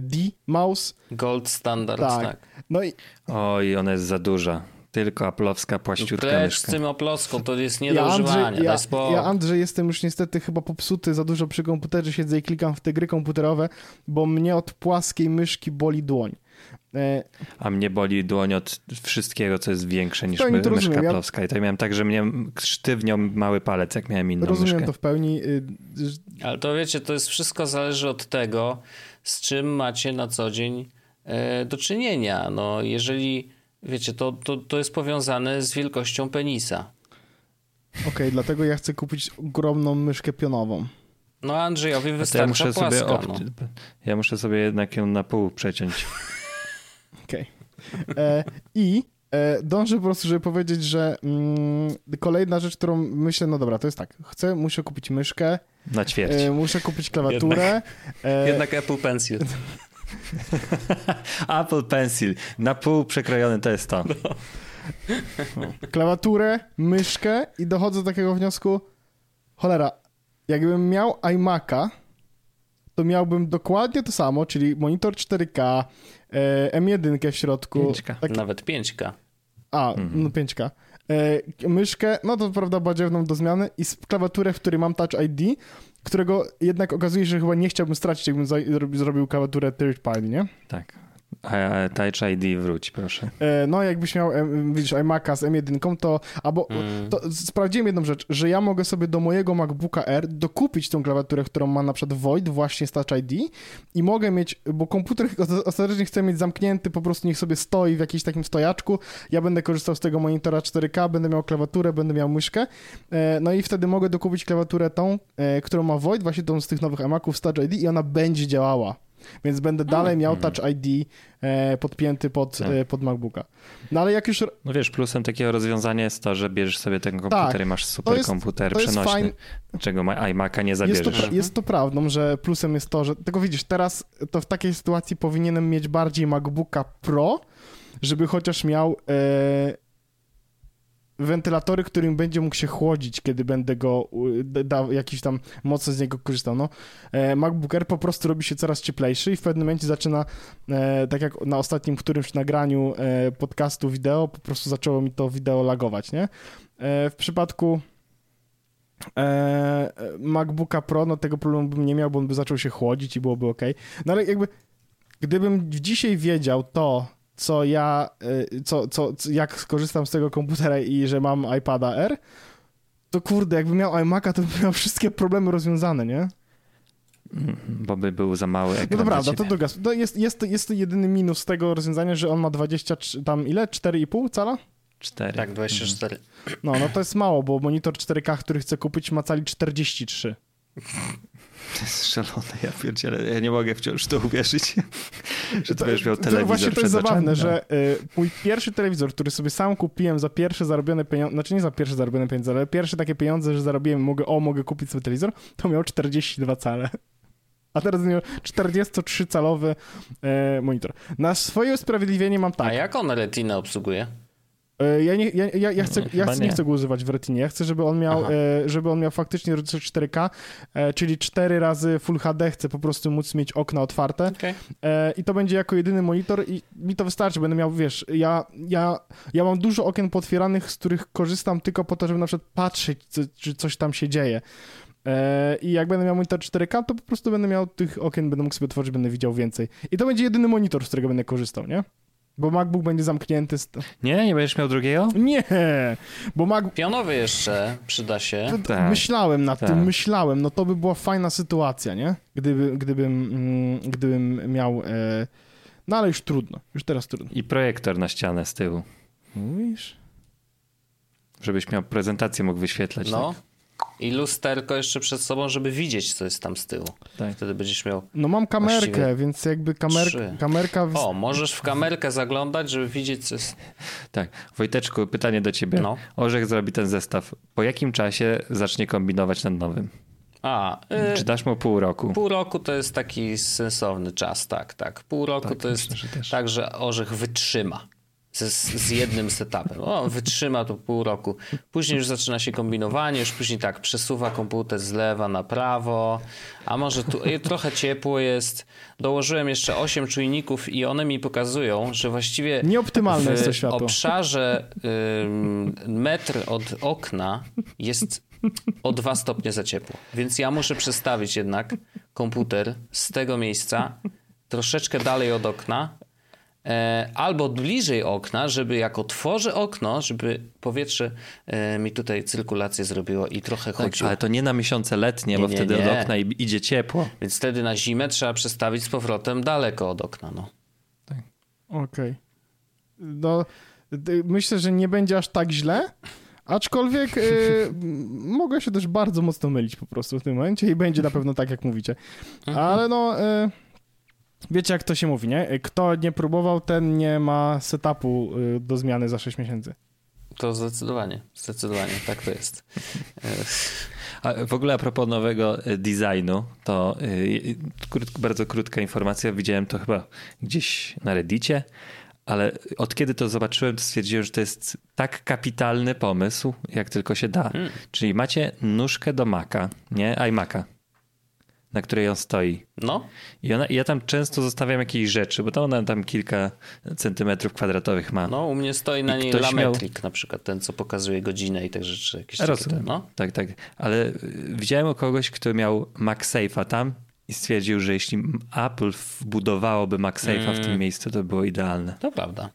D mouse. Gold standard, Tak. tak. No i Oj, ona jest za duża. Tylko aplowska, płaściutka Precz z myszka. tym oploską, to jest nie ja do Andrzej, używania. ja, daj spokój. ja Andrzej jestem już niestety chyba popsuty za dużo przy komputerze, siedzę i klikam w te gry komputerowe, bo mnie od płaskiej myszki boli dłoń. E, A mnie boli dłoń od wszystkiego, co jest większe niż my, myszka rozumiem. Ja- aplowska. I to miałem tak, że mnie sztywniał mały palec, jak miałem inną rozumiem myszkę. to w pełni. y, Ale to wiecie, to jest wszystko zależy od tego, z czym macie na co dzień e, do czynienia. No, jeżeli, wiecie, to, to, to jest powiązane z wielkością penisa. Okej, dlatego ja chcę kupić ogromną myszkę pionową. No, Andrzejowi To ja wystarcza muszę, płaska. sobie ob... no. ja muszę sobie jednak ją na pół przeciąć. Okej. E, I dążę po prostu, żeby powiedzieć, że mm, kolejna rzecz, którą myślę, no dobra, to jest tak, chcę, muszę kupić myszkę, Na ćwierć. e, muszę kupić klawiaturę. E, Jednak Apple Pencil. Apple Pencil. Na pół przekrojony to jest to. klawiaturę, myszkę i dochodzę do takiego wniosku, cholera, jakbym miał iMac'a, to miałbym dokładnie to samo, czyli monitor 4K, e, M1 w środku. 5K. Tak, Nawet 5K. A, Mhm. no 5K. E, myszkę, no to prawda badziewną do zmiany i klawiaturę, w której mam Touch ID, którego jednak okazuje się, że chyba nie chciałbym stracić, jakbym zrobił klawiaturę third party, nie? Tak. A Touch ID wróć, proszę. E, no jakbyś miał, widzisz, iMac'a z M1, to, albo, Mm. to sprawdziłem jedną rzecz, że ja mogę sobie do mojego MacBooka R dokupić tą klawiaturę, którą ma na przykład Void właśnie z Touch ID i mogę mieć, bo komputer ostatecznie chcę mieć zamknięty, po prostu niech sobie stoi w jakimś takim stojaczku, ja będę korzystał z tego monitora 4K, będę miał klawiaturę, będę miał myszkę, e, no i wtedy mogę dokupić klawiaturę tą, e, którą ma Void, właśnie tą z tych nowych iMaców z Touch ID i ona będzie działała. Więc będę dalej miał Touch ID e, podpięty pod, Tak. e, pod MacBooka. No ale jak już No wiesz, plusem takiego rozwiązania jest to, że bierzesz sobie ten komputer Tak, i masz super jest- komputer to jest przenośny, fajne. czego ma- iMac'a nie Jest to, zabierzesz. jest to prawdą, że plusem jest to, że tylko widzisz, teraz to w takiej sytuacji powinienem mieć bardziej MacBooka Pro, żeby chociaż miał e, wentylatory, którym będzie mógł się chłodzić, kiedy będę go jakiś tam mocno z niego korzystał. No, e, MacBook Air po prostu robi się coraz cieplejszy i w pewnym momencie zaczyna, e, tak jak na ostatnim którymś nagraniu e, podcastu wideo, po prostu zaczęło mi to wideo lagować, nie? W przypadku MacBooka Pro, no tego problemu bym nie miał, bo on by zaczął się chłodzić i byłoby ok. No ale jakby, gdybym dzisiaj wiedział to, co ja, e, co, co, co, jak skorzystam z tego komputera i że mam iPada R, to kurde, jakbym miał iMac'a, to bym miał wszystkie problemy rozwiązane, nie? Mhm, Bo by był za mały ekran No to prawda, to druga. To jest, jest, to- jest to jedyny minus tego rozwiązania, że on ma 20, tam ile? 4,5 cala? Cztery. Tak, 24. No, no to jest mało, bo monitor 4K, który chcę kupić, ma cali 43. To jest szalone, ja pierdzielę. Ja nie mogę wciąż to uwierzyć, że to będziesz miał to telewizor Właśnie to przed jest zabawne, że y, mój pierwszy telewizor, który sobie sam kupiłem za pierwsze zarobione pieniądze, znaczy nie za pierwsze zarobione pieniądze, ale pierwsze takie pieniądze, że zarobiłem, mogę, o, mogę kupić sobie telewizor, to miał 42 cale. A teraz miał 43-calowy e, monitor. Na swoje usprawiedliwienie mam A tak. jak on Retina obsługuje? E, Ja, nie, ja, ja, ja, chcę, ja chcę, nie nie. chcę go używać w Retinie. Ja chcę, żeby on miał, Aha. e, żeby on miał faktycznie rozdzielczość 4K, e, czyli 4 razy Full HD. Chcę po prostu móc mieć okna otwarte. E, I to będzie jako jedyny monitor i mi to wystarczy. Będę miał, wiesz, ja, ja, ja mam dużo okien potwieranych, z których korzystam tylko po to, żeby na przykład patrzeć, co, czy coś tam się dzieje. I jak będę miał monitor 4K, to po prostu będę miał tych okien, będę mógł sobie otworzyć, będę widział więcej. I to będzie jedyny monitor, z którego będę korzystał, nie? Bo MacBook będzie zamknięty. Z... Nie? Nie będziesz miał drugiego? Nie! Bo Mac... Pionowy jeszcze przyda się. To, Tak. Myślałem nad Tak. tym, myślałem, no to by była fajna sytuacja, nie? Gdyby, gdybym, mm, gdybym miał... E... No ale już trudno, już teraz trudno. I projektor na ścianę z tyłu, Mówisz? żebyś miał prezentację, mógł wyświetlać. No. I lusterko jeszcze przed sobą, żeby widzieć, co jest tam z tyłu. Tak. Wtedy będziesz miał. No mam kamerkę, Właściwie więc jakby kamer... trzy. kamerka... W... O, możesz w kamerkę zaglądać, żeby widzieć, co jest. Tak. Wojteczku, pytanie do ciebie. No. Orzech zrobi ten zestaw. Po jakim czasie zacznie kombinować nad nowym? A, y, Czy dasz mu pół roku? pół roku to jest taki sensowny czas, tak, tak. Pół roku Tak, to jest myślę, że też. tak, że orzech wytrzyma z, z jednym setupem. O, wytrzyma to pół roku. Później już zaczyna się kombinowanie, już później tak, przesuwa komputer z lewa na prawo, a może tu trochę ciepło jest. Dołożyłem jeszcze 8 czujników i one mi pokazują, że właściwie Nieoptymalne w jest to światło. obszarze ym, metr od okna jest o 2 stopnie za ciepło. Więc ja muszę przestawić jednak komputer z tego miejsca troszeczkę dalej od okna albo bliżej okna, żeby jak otworzę okno, żeby powietrze e, mi tutaj cyrkulację zrobiło i trochę Tak, chodziło. ale to nie na miesiące letnie, Nie, bo nie, wtedy nie. od okna i- idzie ciepło. Więc wtedy na zimę trzeba przestawić z powrotem daleko od okna. No. Okej. No, y, myślę, że nie będzie aż tak źle, aczkolwiek y, mogę się też bardzo mocno mylić po prostu w tym momencie i będzie na pewno tak, jak mówicie. Ale no, y, wiecie jak to się mówi, nie? Kto nie próbował, ten nie ma setupu y, do zmiany za 6 miesięcy. To zdecydowanie, zdecydowanie, tak to jest. A w ogóle a propos nowego e, designu, to y, krót, bardzo krótka informacja. Widziałem to chyba gdzieś na Reddicie, ale od kiedy to zobaczyłem, to stwierdziłem, że to jest tak kapitalny pomysł, jak tylko się da. Czyli macie nóżkę do Maca, nie iMac'a, na której on stoi. No, I, ona, ja tam często zostawiam jakieś rzeczy, bo to ona tam kilka centymetrów kwadratowych ma. no, u mnie stoi na I niej ktoś miał- lametrik na przykład, ten co pokazuje godzinę i te rzeczy. Jakieś takie Rozumiem. te, no. Tak, tak. Ale y, widziałem u kogoś, kto miał MagSafe'a tam i stwierdził, że jeśli Apple wbudowałoby MagSafe'a w Mm. tym miejscu, to było idealne. To prawda.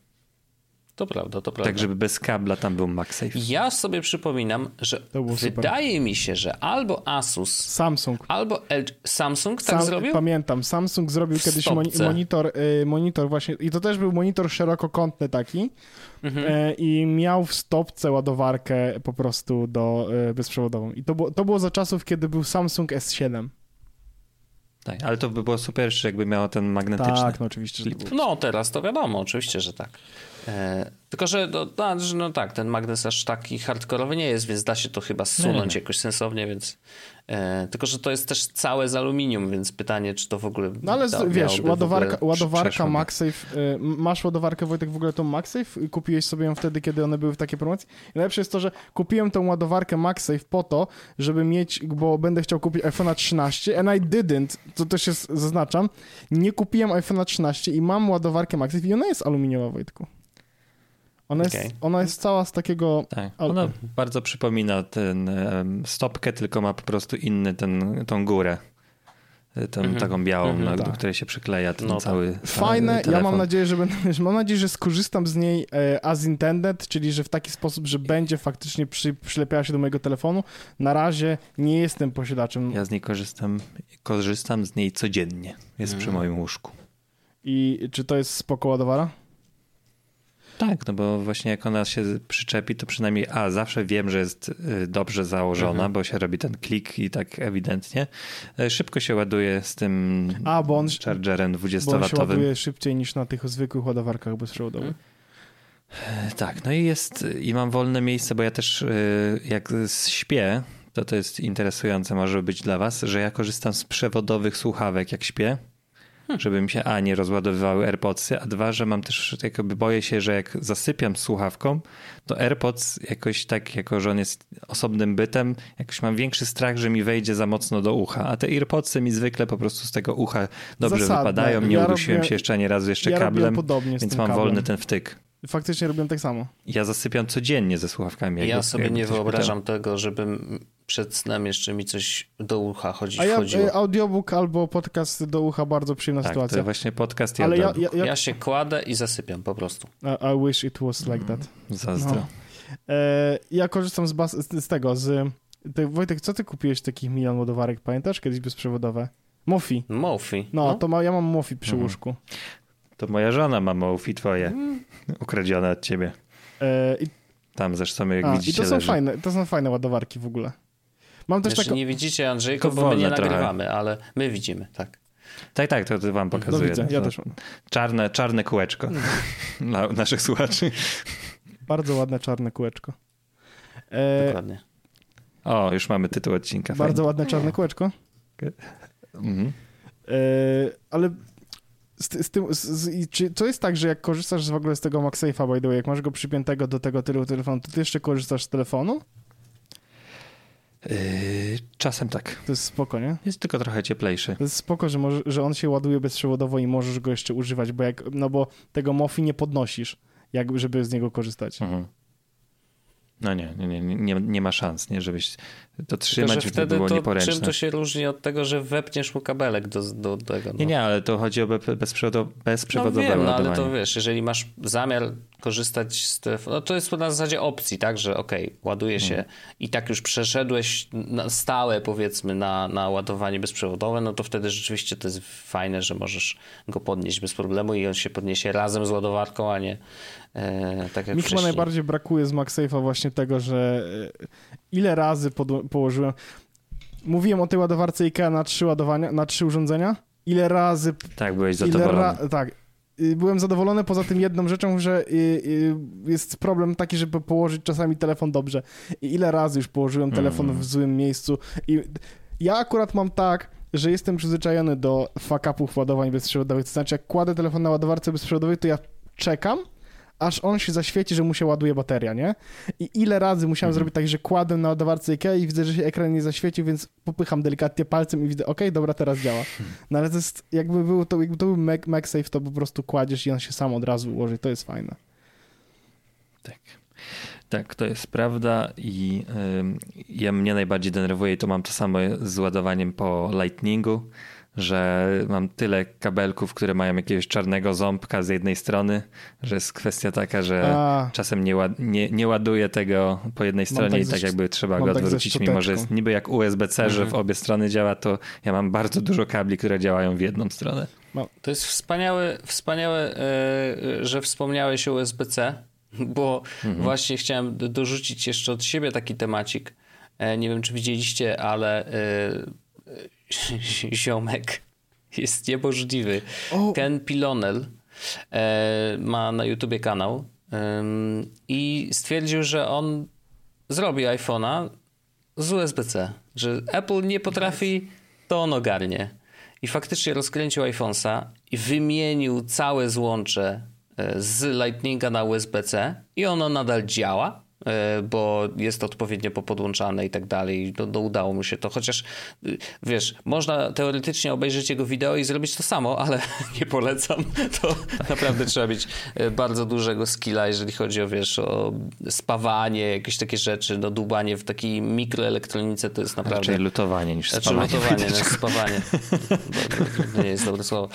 To prawda, to prawda. Tak, żeby bez kabla tam był MagSafe. Ja sobie przypominam, że było super. wydaje mi się, że albo Asus, Samsung. albo LG, Samsung tak Sam- zrobił? Pamiętam, Samsung zrobił kiedyś moni- monitor, y, monitor właśnie, i to też był monitor szerokokątny taki Mhm. e, i miał w stopce ładowarkę po prostu do e, bezprzewodową. I to było, to było za czasów, kiedy był Samsung S7. Tak, ale to by było super, jakby miało ten magnetyczny. Tak, no oczywiście, że to było. No, teraz to wiadomo, oczywiście, że tak. E, tylko, że no, no, no tak, ten magnes aż taki hardkorowy nie jest, więc da się to chyba zsunąć jakoś sensownie, więc... E, tylko, że to jest też całe z aluminium, więc pytanie, czy to w ogóle... No ale da, wiesz, ładowarka, ładowarka. MagSafe, y, masz ładowarkę Wojtek w ogóle tą MagSafe? Kupiłeś sobie ją wtedy, kiedy one były w takiej promocji? I najlepsze jest to, że kupiłem tą ładowarkę MagSafe po to, żeby mieć, bo będę chciał kupić iPhone'a 13 and I didn't, to też jest, zaznaczam, nie kupiłem iPhone'a 13 i mam ładowarkę MagSafe i ona jest aluminiowa, Wojtku. Ona jest, Okej. ona jest cała z takiego... Tak, ona bardzo przypomina ten stopkę, tylko ma po prostu inny ten, tą górę. Tą Mhm. taką białą, Mhm. na, do Tak. której się przykleja ten No tak. cały Fajne, ja telefon. mam nadzieję, że będę, mam nadzieję, że skorzystam z niej e, as intended, czyli że w taki sposób, że będzie faktycznie przy, przylepiała się do mojego telefonu. Na razie nie jestem posiadaczem Ja z niej korzystam, korzystam z niej codziennie. Jest przy Mhm. moim łóżku. i czy to jest spoko ładowara? Tak, no bo właśnie jak ona się przyczepi, to przynajmniej a, zawsze wiem, że jest y, dobrze założona, Mhm. bo się robi ten klik i tak ewidentnie. Y, Szybko się ładuje z tym A, bo on, chargerem bo on się 20-watowym. ładuje szybciej niż na tych zwykłych ładowarkach bezprzewodowych. Tak, no i jest, i mam wolne miejsce, bo ja też y, jak śpię, to to jest interesujące może być dla was, że ja korzystam z przewodowych słuchawek jak śpię, żeby mi się a nie rozładowywały AirPodsy, a dwa, że mam też jakby boję się, że jak zasypiam z słuchawką, to AirPods jakoś tak, jako że on jest osobnym bytem, jakoś mam większy strach, że mi wejdzie za mocno do ucha, a te AirPodsy mi zwykle po prostu z tego ucha dobrze Zasadne. wypadają, nie Ja udusiłem robię- się jeszcze ani razu jeszcze ja kablem, więc mam kablem. wolny ten wtyk. Faktycznie robiłem tak samo. Ja zasypiam codziennie ze słuchawkami. Ja sobie nie wyobrażam tego, żebym przed snem jeszcze mi coś do ucha chodzi, A ja wchodziło. e, audiobook albo podcast do ucha, bardzo przyjemna pytał. Tak, to sytuacja. jest właśnie podcast Ale ja, ja, ja, Ja się kładę i zasypiam po prostu. I I wish it was like that. Zazdro. no. E, ja korzystam z, bas, z, z tego, z... Ty, Wojtek, co ty kupiłeś takich milion ładowarek? Pamiętasz kiedyś bezprzewodowe? Mofi. Mofi. No, to ma, ja mam Mofi przy Mhm. łóżku. To moja żona ma Mofi twoje. Ukradzione od ciebie. E, i, Tam zresztą jak a, I widzicie to są, leży. fajne, to są fajne ładowarki w ogóle. Mam też taką... nie widzicie Andrzejko, To bo my nie trochę. nagrywamy, ale my widzimy, tak. Tak, tak, to, to wam No pokazuję. widzę, ja To też mam. Czarne, czarne kółeczko dla naszych słuchaczy. Bardzo ładne czarne kółeczko. E, Dokładnie. O, już mamy tytuł odcinka. Bardzo Fajnie. ładne czarne kółeczko. Mhm. E, ale z, z tym, z, czy to jest tak, że jak korzystasz w ogóle z tego MagSafe'a, by the way, jak masz go przypiętego do tego tylu telefonu, to ty jeszcze korzystasz z telefonu? Yy, czasem tak. To jest spoko, nie? Jest tylko trochę cieplejszy. To jest spoko, że, może, że on się ładuje bezprzewodowo i możesz go jeszcze używać, bo jak, no bo tego MOFI nie podnosisz, jak, żeby z niego korzystać. Mhm. No nie, nie, nie, nie, ma szans, nie, żebyś to Tylko, trzymać, że by wtedy było to, nieporęczne. czym to się różni od tego, że wepniesz mu kabelek do, do tego? No. Nie, nie, ale to chodzi o be- bezprzewodo- No bezprzewodowe wiem, no, ale to wiesz, jeżeli masz zamiar korzystać z telefonu, no to jest na zasadzie opcji, tak, że okej, okay, ładuje się Mhm. i tak już przeszedłeś na stałe powiedzmy na, na ładowanie bezprzewodowe, no to wtedy rzeczywiście to jest fajne, że możesz go podnieść bez problemu i on się podniesie razem z ładowarką, a nie e, tak jak Mi chyba najbardziej brakuje z MagSafe'a właśnie tego, że e, ile razy położyłem... Mówiłem o tej ładowarce IKEA na trzy ładowania, na trzy urządzenia. Ile razy Tak, byłeś Ile zadowolony. ra- tak. Byłem zadowolony poza tym jedną rzeczą, że y, y, jest problem taki, żeby położyć czasami telefon dobrze. I ile razy już położyłem telefon Mm. w złym miejscu. I ja akurat mam tak, że jestem przyzwyczajony do fuck-upów ładowań bezprzewodowych. To znaczy, jak kładę telefon na ładowarce bezprzewodowej, to ja czekam, aż on się zaświeci, że mu się ładuje bateria, nie? I ile razy musiałem Mhm. zrobić tak, że kładę na ładowarce IKEA i widzę, że się ekran nie zaświecił, więc popycham delikatnie palcem i widzę, okej, dobra, teraz działa. No ale to jest, jakby był to, jakby to był Mac, MagSafe, to po prostu kładziesz i on się sam od razu ułoży, to jest fajne. Tak. Tak, to jest prawda i ym, ja mnie najbardziej denerwuje i to mam to samo z ładowaniem po Lightningu, że mam tyle kabelków, które mają jakiegoś czarnego ząbka z jednej strony, że jest kwestia taka, że A, czasem nie, ład, nie, nie ładuję tego po jednej stronie tak i tak jakby trzeba go tak odwrócić, mimo że jest niby jak USB-C, że w Mhm. obie strony działa, to ja mam bardzo dużo kabli, które działają w jedną stronę. To jest wspaniałe, wspaniałe e, że wspomniałeś o USB-C, bo Mhm. właśnie chciałem dorzucić jeszcze od siebie taki temacik. E, Nie wiem, czy widzieliście, ale e, e, ziomek jest niemożliwy. o, Ken Pilonel e, ma na YouTubie kanał ym, i stwierdził, że on zrobi iPhone'a z USB-C, że Apple nie potrafi, to on ogarnie. I faktycznie rozkręcił iPhone'a i wymienił całe złącze e, z Lightninga na USB-C i ono nadal działa, e, bo jest odpowiednio popodłączane i tak dalej. No, no udało mu się to, chociaż y, wiesz, można teoretycznie obejrzeć jego wideo i zrobić to samo, ale nie polecam. To naprawdę trzeba mieć e, bardzo dużego skilla, jeżeli chodzi o, wiesz, o spawanie, jakieś takie rzeczy, no dłubanie w takiej mikroelektronice to jest naprawdę... Raczej lutowanie niż Znaczy spawanie. lutowanie, no, spawanie. To- To nie jest dobre słowo.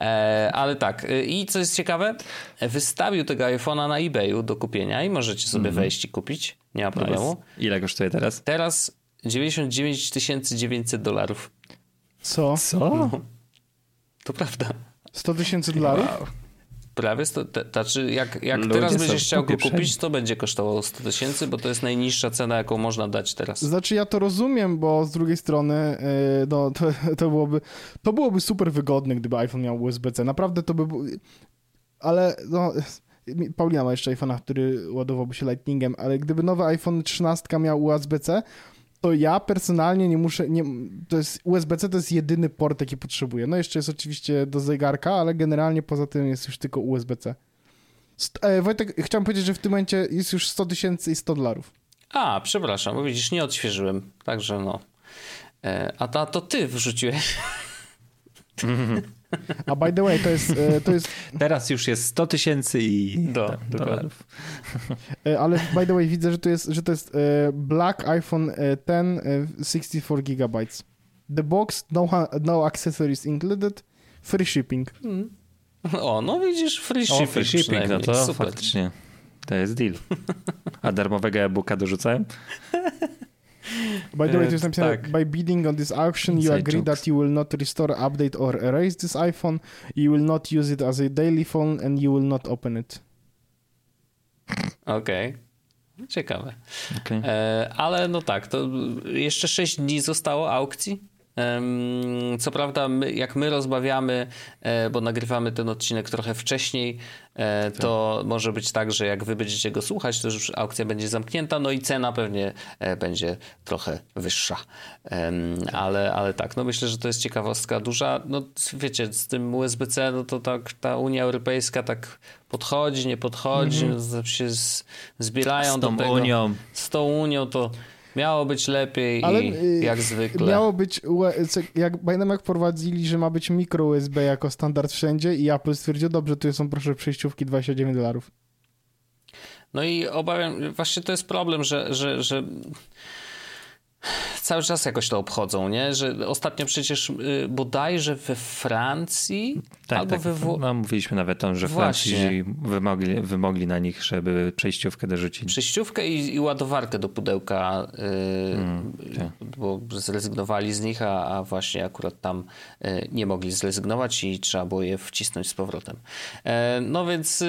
E, ale tak, e, i co jest ciekawe, wystawił tego iPhone'a na eBayu do kupienia i możecie sobie wejść i kupić, nie ma problemu. Nice. Ile kosztuje teraz? Teraz 99 900 dolarów. co? Co? To prawda. 100 tysięcy dolarów? Prawie, sto, te, znaczy jak, jak Ludzie teraz będziesz chciał go kupić, to będzie kosztowało 100 tysięcy, bo to jest najniższa cena, jaką można dać teraz. Znaczy ja to rozumiem, bo z drugiej strony yy, no, to, to, byłoby, to byłoby super wygodne, gdyby iPhone miał USB-C. Naprawdę to by było... Ale no... Paulina ma jeszcze iPhone'a, który ładowałby się Lightningiem, ale gdyby nowy iPhone 13 miał USB-C, to ja personalnie nie muszę, nie, to jest USB-C to jest jedyny port, jaki potrzebuję. No jeszcze jest oczywiście do zegarka, ale generalnie poza tym jest już tylko USB-C. St- e, Wojtek, chciałem powiedzieć, że w tym momencie jest już 100 tysięcy i 100 dolarów. A, przepraszam, bo widzisz, nie odświeżyłem, także no. E, a ta, to ty wrzuciłeś. A by the way, to jest, e, to jest Teraz już jest 100 tysięcy i Do, tak, dolarów. E, Ale by the way, widzę, że to jest, że to jest e, Black iPhone e, 10 e, 64 GB. The box, no, no accessories included, free shipping. O, no widzisz, free O, shipping, free shipping, no to Super. faktycznie. To jest deal. A darmowego e-booka dorzucałem? By the way, E, to jest napisane, tak. by bidding on this auction, you Inside agree jokes. that you will not restore, update or erase this iPhone, you will not use it as a daily phone and you will not open it. Okej. Ciekawe. Okay. E, ale no tak, to jeszcze 6 dni zostało aukcji. Co prawda, my, jak my rozmawiamy, e, bo nagrywamy ten odcinek trochę wcześniej, e, to tak. może być tak, że jak wy będziecie go słuchać, to już aukcja będzie zamknięta, no i cena pewnie e, będzie trochę wyższa. Ale, ale tak, no myślę, że to jest ciekawostka duża. No wiecie, z tym USB-C, no to tak ta Unia Europejska tak podchodzi, nie podchodzi, mm -hmm. no, się z, zbierają z tą do tego. Unią. Z tą Unią to Miało być lepiej Ale, i y, jak zwykle. Miało być, jak, pamiętam jak wprowadzili, że ma być mikro USB jako standard wszędzie i Apple stwierdził, dobrze, tu są proszę przejściówki 29 dolarów. No i obawiam, właśnie to jest problem, że, że, że cały czas jakoś to obchodzą, nie? Że ostatnio przecież y, bodajże we Francji tak, albo tak. we Włoszech. No, mówiliśmy nawet o tym, że Francji wymogli, wymogli na nich, żeby przejściówkę dorzucić. Przejściówkę i, i ładowarkę do pudełka, yy, mm, tak. bo zrezygnowali z nich, a, a, właśnie akurat tam yy, nie mogli zrezygnować i trzeba było je wcisnąć z powrotem. Yy, no więc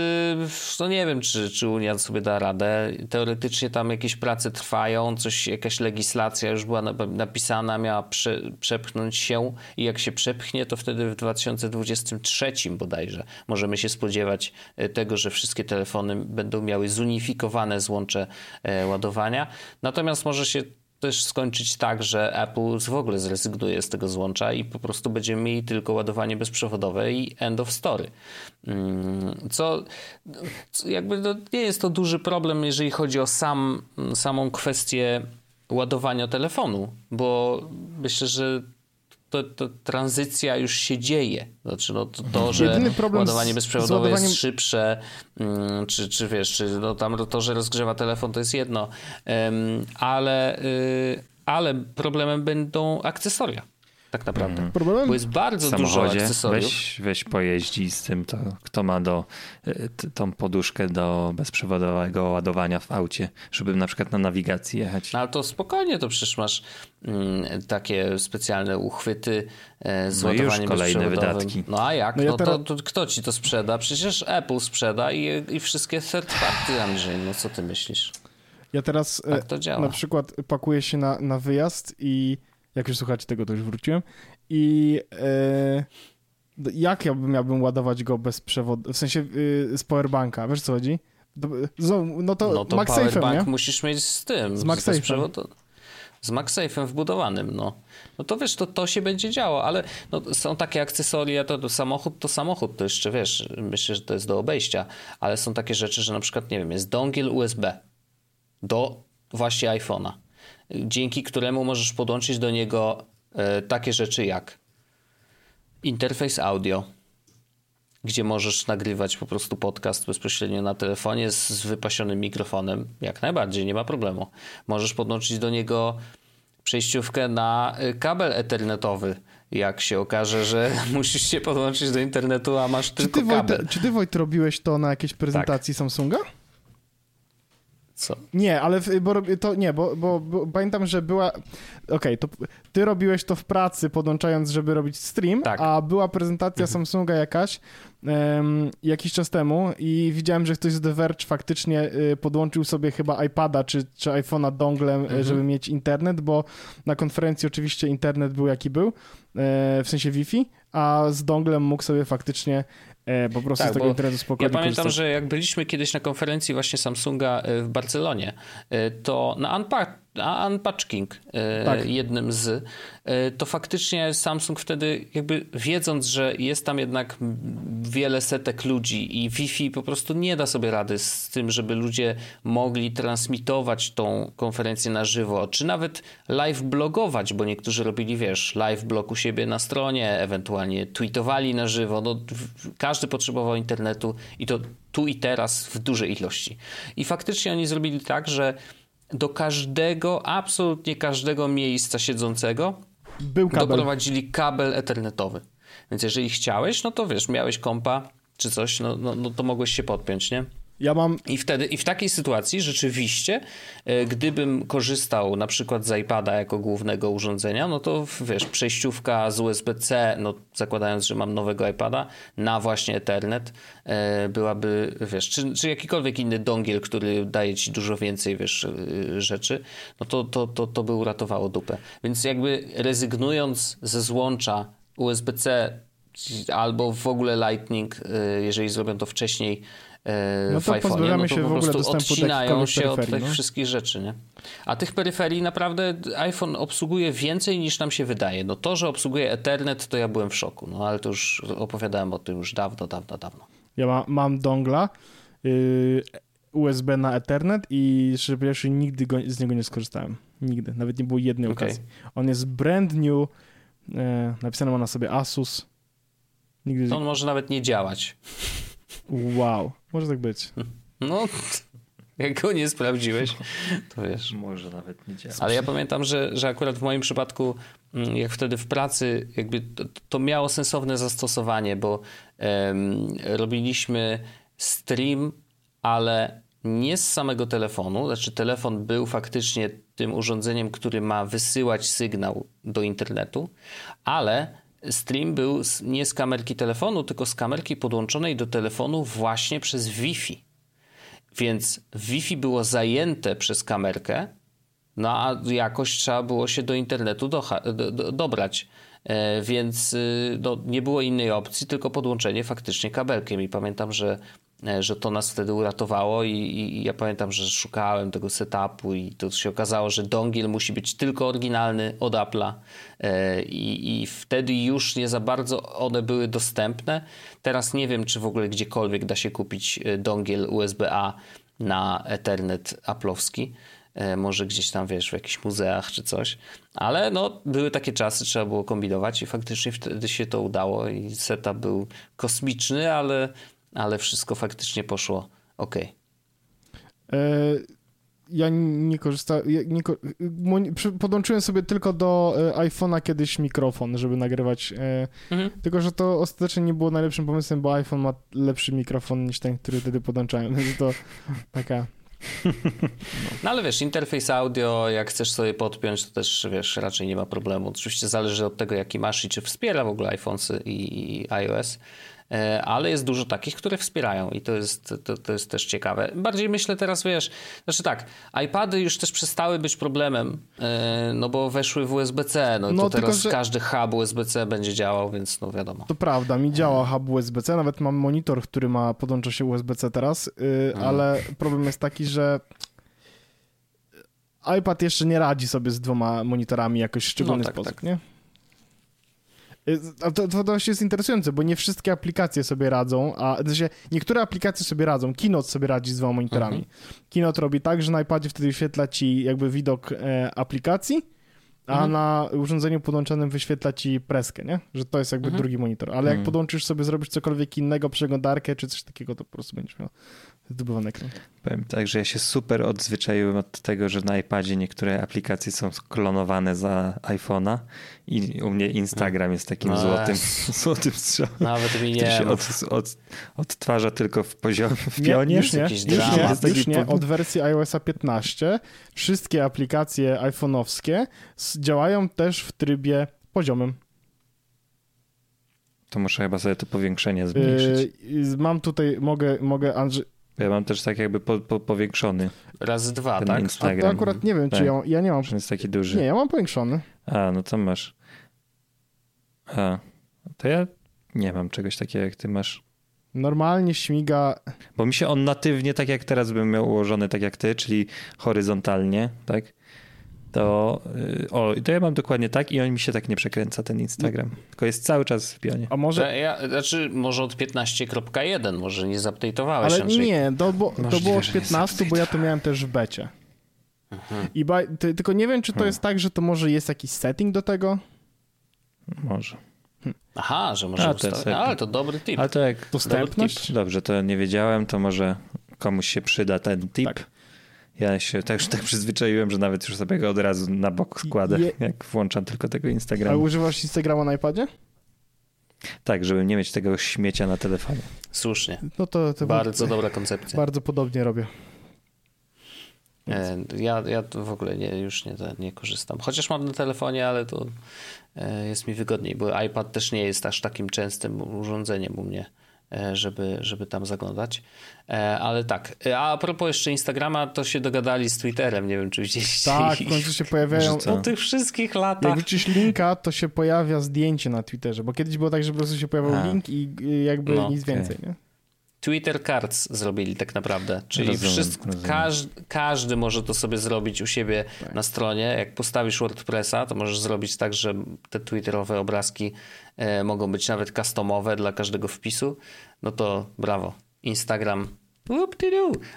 no nie wiem, czy, czy Unia sobie da radę. Teoretycznie tam jakieś prace trwają, coś, jakaś legislacja już była napisana, miała prze, przepchnąć się i jak się przepchnie, to wtedy w 2023 bodajże możemy się spodziewać e, tego, że wszystkie telefony będą miały zunifikowane złącze e, ładowania. Natomiast może się też skończyć tak, że Apple w ogóle zrezygnuje z tego złącza i po prostu będziemy mieli tylko ładowanie bezprzewodowe i end of story. Mm, co, co jakby no, nie jest to duży problem, jeżeli chodzi o sam, samą kwestię ładowania telefonu, bo myślę, że to, to, tranzycja już się dzieje. Znaczy, no, to, to że ładowanie bezprzewodowe ładowaniem... jest szybsze, mm, czy, czy wiesz, czy no, tam to, że rozgrzewa telefon, to jest jedno, ale, y, ale problemem będą akcesoria tak naprawdę. Mm. Problemem? Bo jest bardzo dużo akcesoriów. Weź, weź pojeździ z tym, to, kto ma do, y, tą poduszkę do bezprzewodowego ładowania w aucie, żeby na przykład na nawigacji jechać. No, ale to spokojnie, to przecież masz mm, takie specjalne uchwyty e, z no ładowaniem już kolejne wydatki. No a jak? No, ja no teraz... to, to, kto ci to sprzeda? Przecież Apple sprzeda i, i wszystkie third party, Andrzej. No co ty myślisz? Ja teraz tak na przykład pakuję się na, na wyjazd i jak już słuchacie tego, to już wróciłem. I e, jak ja miałbym ładować go bez przewodu, w sensie y, z powerbanka, wiesz co chodzi? No to, no to powerbank nie? musisz mieć z tym, z MagSafe'em. Z MagSafe'em wbudowanym, no. No to wiesz, to, to się będzie działo, ale no, są takie akcesoria, to, to samochód to samochód, to jeszcze wiesz, myślę, że to jest do obejścia, ale są takie rzeczy, że na przykład, nie wiem, jest dongiel USB do właśnie iPhone'a dzięki któremu możesz podłączyć do niego e, takie rzeczy jak interfejs audio, gdzie możesz nagrywać po prostu podcast bezpośrednio na telefonie z, wypasionym mikrofonem. Jak najbardziej, nie ma problemu. Możesz podłączyć do niego przejściówkę na e, kabel ethernetowy. Jak się okaże, że musisz się podłączyć do internetu, a masz czy tylko ty, kabel. Wojt, czy ty Wojt robiłeś to na jakiejś prezentacji tak. Samsunga? Co? Nie, ale bo to nie, bo, bo, bo pamiętam, że była. Okej, okay, to ty robiłeś to w pracy, podłączając, żeby robić stream, tak. a była prezentacja mhm. Samsunga jakaś um, jakiś czas temu i widziałem, że ktoś z The Verge faktycznie y, podłączył sobie chyba iPada czy, czy iPhone'a donglem, mhm. żeby mieć internet, bo na konferencji oczywiście internet był jaki był, e, w sensie Wi-Fi, a z donglem mógł sobie faktycznie po prostu tak, z tego internetu spokojnie Ja pamiętam, korzystać. że jak byliśmy kiedyś na konferencji właśnie Samsunga e, w Barcelonie, e, to na Unpack Unpatching e, tak. jednym z, e, to faktycznie Samsung wtedy jakby wiedząc, że jest tam jednak wiele setek ludzi i Wi-Fi po prostu nie da sobie rady z tym, żeby ludzie mogli transmitować tą konferencję na żywo, czy nawet live blogować, bo niektórzy robili, wiesz, live blog u siebie na stronie, ewentualnie tweetowali na żywo, no, każdy potrzebował internetu i to tu i teraz w dużej ilości. I faktycznie oni zrobili tak, że do każdego, absolutnie każdego miejsca siedzącego Był kabel. doprowadzili kabel ethernetowy. Więc jeżeli chciałeś, no to wiesz, miałeś kompa czy coś, no, no, no to mogłeś się podpiąć, nie? Ja mam. I wtedy, i w takiej sytuacji rzeczywiście, e, gdybym korzystał na przykład z iPada jako głównego urządzenia, no to wiesz, przejściówka z USB-C, no zakładając, że mam nowego iPada, na właśnie Ethernet e, byłaby, wiesz, czy, czy jakikolwiek inny dongiel, który daje ci dużo więcej, wiesz, e, rzeczy, no to, to, to, to by uratowało dupę. Więc jakby rezygnując ze złącza USB-C albo w ogóle Lightning, jeżeli zrobią to wcześniej, no to w pozbawiamy no to się po prostu odcinają się od tych no? wszystkich rzeczy, nie? A tych peryferii naprawdę iPhone obsługuje więcej niż nam się wydaje. No to, że obsługuje Ethernet, to ja byłem w szoku, no ale to już opowiadałem o tym już dawno, dawno, dawno. Ja ma, mam dongla yy, USB na Ethernet i szczerze powiedziawszy nigdy go, z niego nie skorzystałem. Nigdy. Nawet nie było jednej okay. okazji. On jest brand new, yy, napisane ma na sobie Asus. Nigdy... To on może nawet nie działać. Wow, może tak być. No, jak go nie sprawdziłeś, to wiesz. Może nawet nie działa. Ale ja pamiętam, że, że akurat w moim przypadku, mm, jak wtedy w pracy, jakby to, to miało sensowne zastosowanie, bo um, robiliśmy stream, ale nie z samego telefonu, znaczy telefon był faktycznie tym urządzeniem, który ma wysyłać sygnał do internetu, ale stream był nie z kamerki telefonu, tylko z kamerki podłączonej do telefonu właśnie przez Wi-Fi. Więc Wi-Fi było zajęte przez kamerkę, no a jakoś trzeba było się do internetu do, do, dobrać. E, więc y, no, nie było innej opcji, tylko podłączenie faktycznie kabelkiem. I pamiętam, że że to nas wtedy uratowało i, i, ja pamiętam, że szukałem tego setupu i to się okazało, że dongiel musi być tylko oryginalny od Apple'a e, i, i wtedy już nie za bardzo one były dostępne. Teraz nie wiem, czy w ogóle gdziekolwiek da się kupić e, dongiel USB-A na Ethernet Apple'owski. Może gdzieś tam, wiesz, w jakichś muzeach czy coś. Ale no, były takie czasy, trzeba było kombinować i faktycznie wtedy się to udało i setup był kosmiczny, ale ale wszystko faktycznie poszło ok. E, ja nie korzystałem, nie, podłączyłem sobie tylko do e, iPhone'a kiedyś mikrofon, żeby nagrywać, e, mhm. tylko że to ostatecznie nie było najlepszym pomysłem, bo iPhone ma lepszy mikrofon niż ten, który wtedy podłączałem, więc to taka... No. no ale wiesz, interfejs audio, jak chcesz sobie podpiąć, to też wiesz, raczej nie ma problemu. Oczywiście zależy od tego, jaki masz i czy wspiera w ogóle iPhones i iOS. E, ale jest dużo takich, które wspierają i to jest, to, to jest też ciekawe. Bardziej myślę teraz, wiesz, znaczy tak, iPady już też przestały być problemem, e, no bo weszły w USB-C, no, no to tylko, teraz że... każdy hub USB-C będzie działał, więc no wiadomo. To prawda, mi działa hub USB-C, nawet mam monitor, który ma, podłącza się USB-C teraz, yy, ale problem jest taki, że iPad jeszcze nie radzi sobie z dwoma monitorami jakoś w szczególny no, tak, sposób, tak. nie? Y, a to, to, to jest interesujące, bo nie wszystkie aplikacje sobie radzą, a znaczy niektóre aplikacje sobie radzą. Keynote sobie radzi z dwoma monitorami. Mhm. Keynote robi tak, że na iPadzie wtedy wyświetla ci jakby widok e, aplikacji, a mhm. na urządzeniu podłączonym wyświetla ci preskę, nie? Że to jest jakby mhm. drugi monitor. Ale jak mhm. podłączysz sobie, zrobisz cokolwiek innego, przeglądarkę czy coś takiego, to po prostu będziesz miał zdobywany ekran. Powiem tak, że ja się super odzwyczaiłem od tego, że na iPadzie niektóre aplikacje są klonowane za iPhone'a i u mnie Instagram jest takim no złotym, złotym strzałem. Nawet mi nie. się od, od, odtwarza tylko w poziomie, w pionie. Już nie, już nie, już nie. Od wersji iOSa 15 wszystkie aplikacje iPhone'owskie działają też w trybie poziomym. To muszę chyba sobie to powiększenie zmniejszyć. Yy, mam tutaj, mogę, mogę Andrzej, ja mam też tak jakby po, po, powiększony. Razy dwa, ten tak? Instagram. A to akurat nie wiem, czy tak. ja, ja nie mam. jest taki duży. Nie, ja mam powiększony. A, no to masz. A, to ja nie mam czegoś takiego, jak ty masz. Normalnie śmiga. Bo mi się on natywnie, tak jak teraz bym miał ułożony, tak jak ty, czyli horyzontalnie, tak? To, y, o, to ja mam dokładnie tak i on mi się tak nie przekręca, ten Instagram. Tylko jest cały czas w pionie. A może... Ja, znaczy, może od 15.1, może nie zupdate'owałeś. Ale Andrzej. nie, to, bo, to było od 15, bo ja to miałem też w becie. Mhm. I ba, ty, tylko nie wiem, czy to hmm. jest tak, że to może jest jakiś setting do tego? Może. Hm. Aha, że może ustawić. Ale to dobry tip. Ale to jak... Dostępność? Dobrze, to nie wiedziałem, to może komuś się przyda ten tip. Tak. Ja się też tak przyzwyczaiłem, że nawet już sobie go od razu na bok składę, Je... jak włączam tylko tego Instagrama. A używasz Instagrama na iPadzie? Tak, żeby nie mieć tego śmiecia na telefonie. Słusznie. No to, to Bardzo dobra koncepcja. Bardzo podobnie robię. E, Ja, ja w ogóle nie, już nie, nie korzystam. Chociaż mam na telefonie, ale to e, jest mi wygodniej, bo iPad też nie jest aż takim częstym urządzeniem u mnie, żeby, żeby tam zaglądać. E, Ale tak, E, a propos jeszcze Instagrama, to się dogadali z Twitterem, nie wiem czy widzieliście. Tak, w końcu się pojawiają. Po tych wszystkich Jak latach. wrzucisz linka, to się pojawia zdjęcie na Twitterze, bo kiedyś było tak, że po prostu się pojawiał A. link i jakby No, nic okej. więcej, nie? Twitter Cards zrobili tak naprawdę, czyli Rozumiem, wszystko, rozumiem. każdy, każdy może to sobie zrobić u siebie Tak. na stronie. Jak postawisz WordPressa, to możesz zrobić tak, że te twitterowe obrazki e, mogą być nawet customowe dla każdego wpisu. No to brawo. Instagram.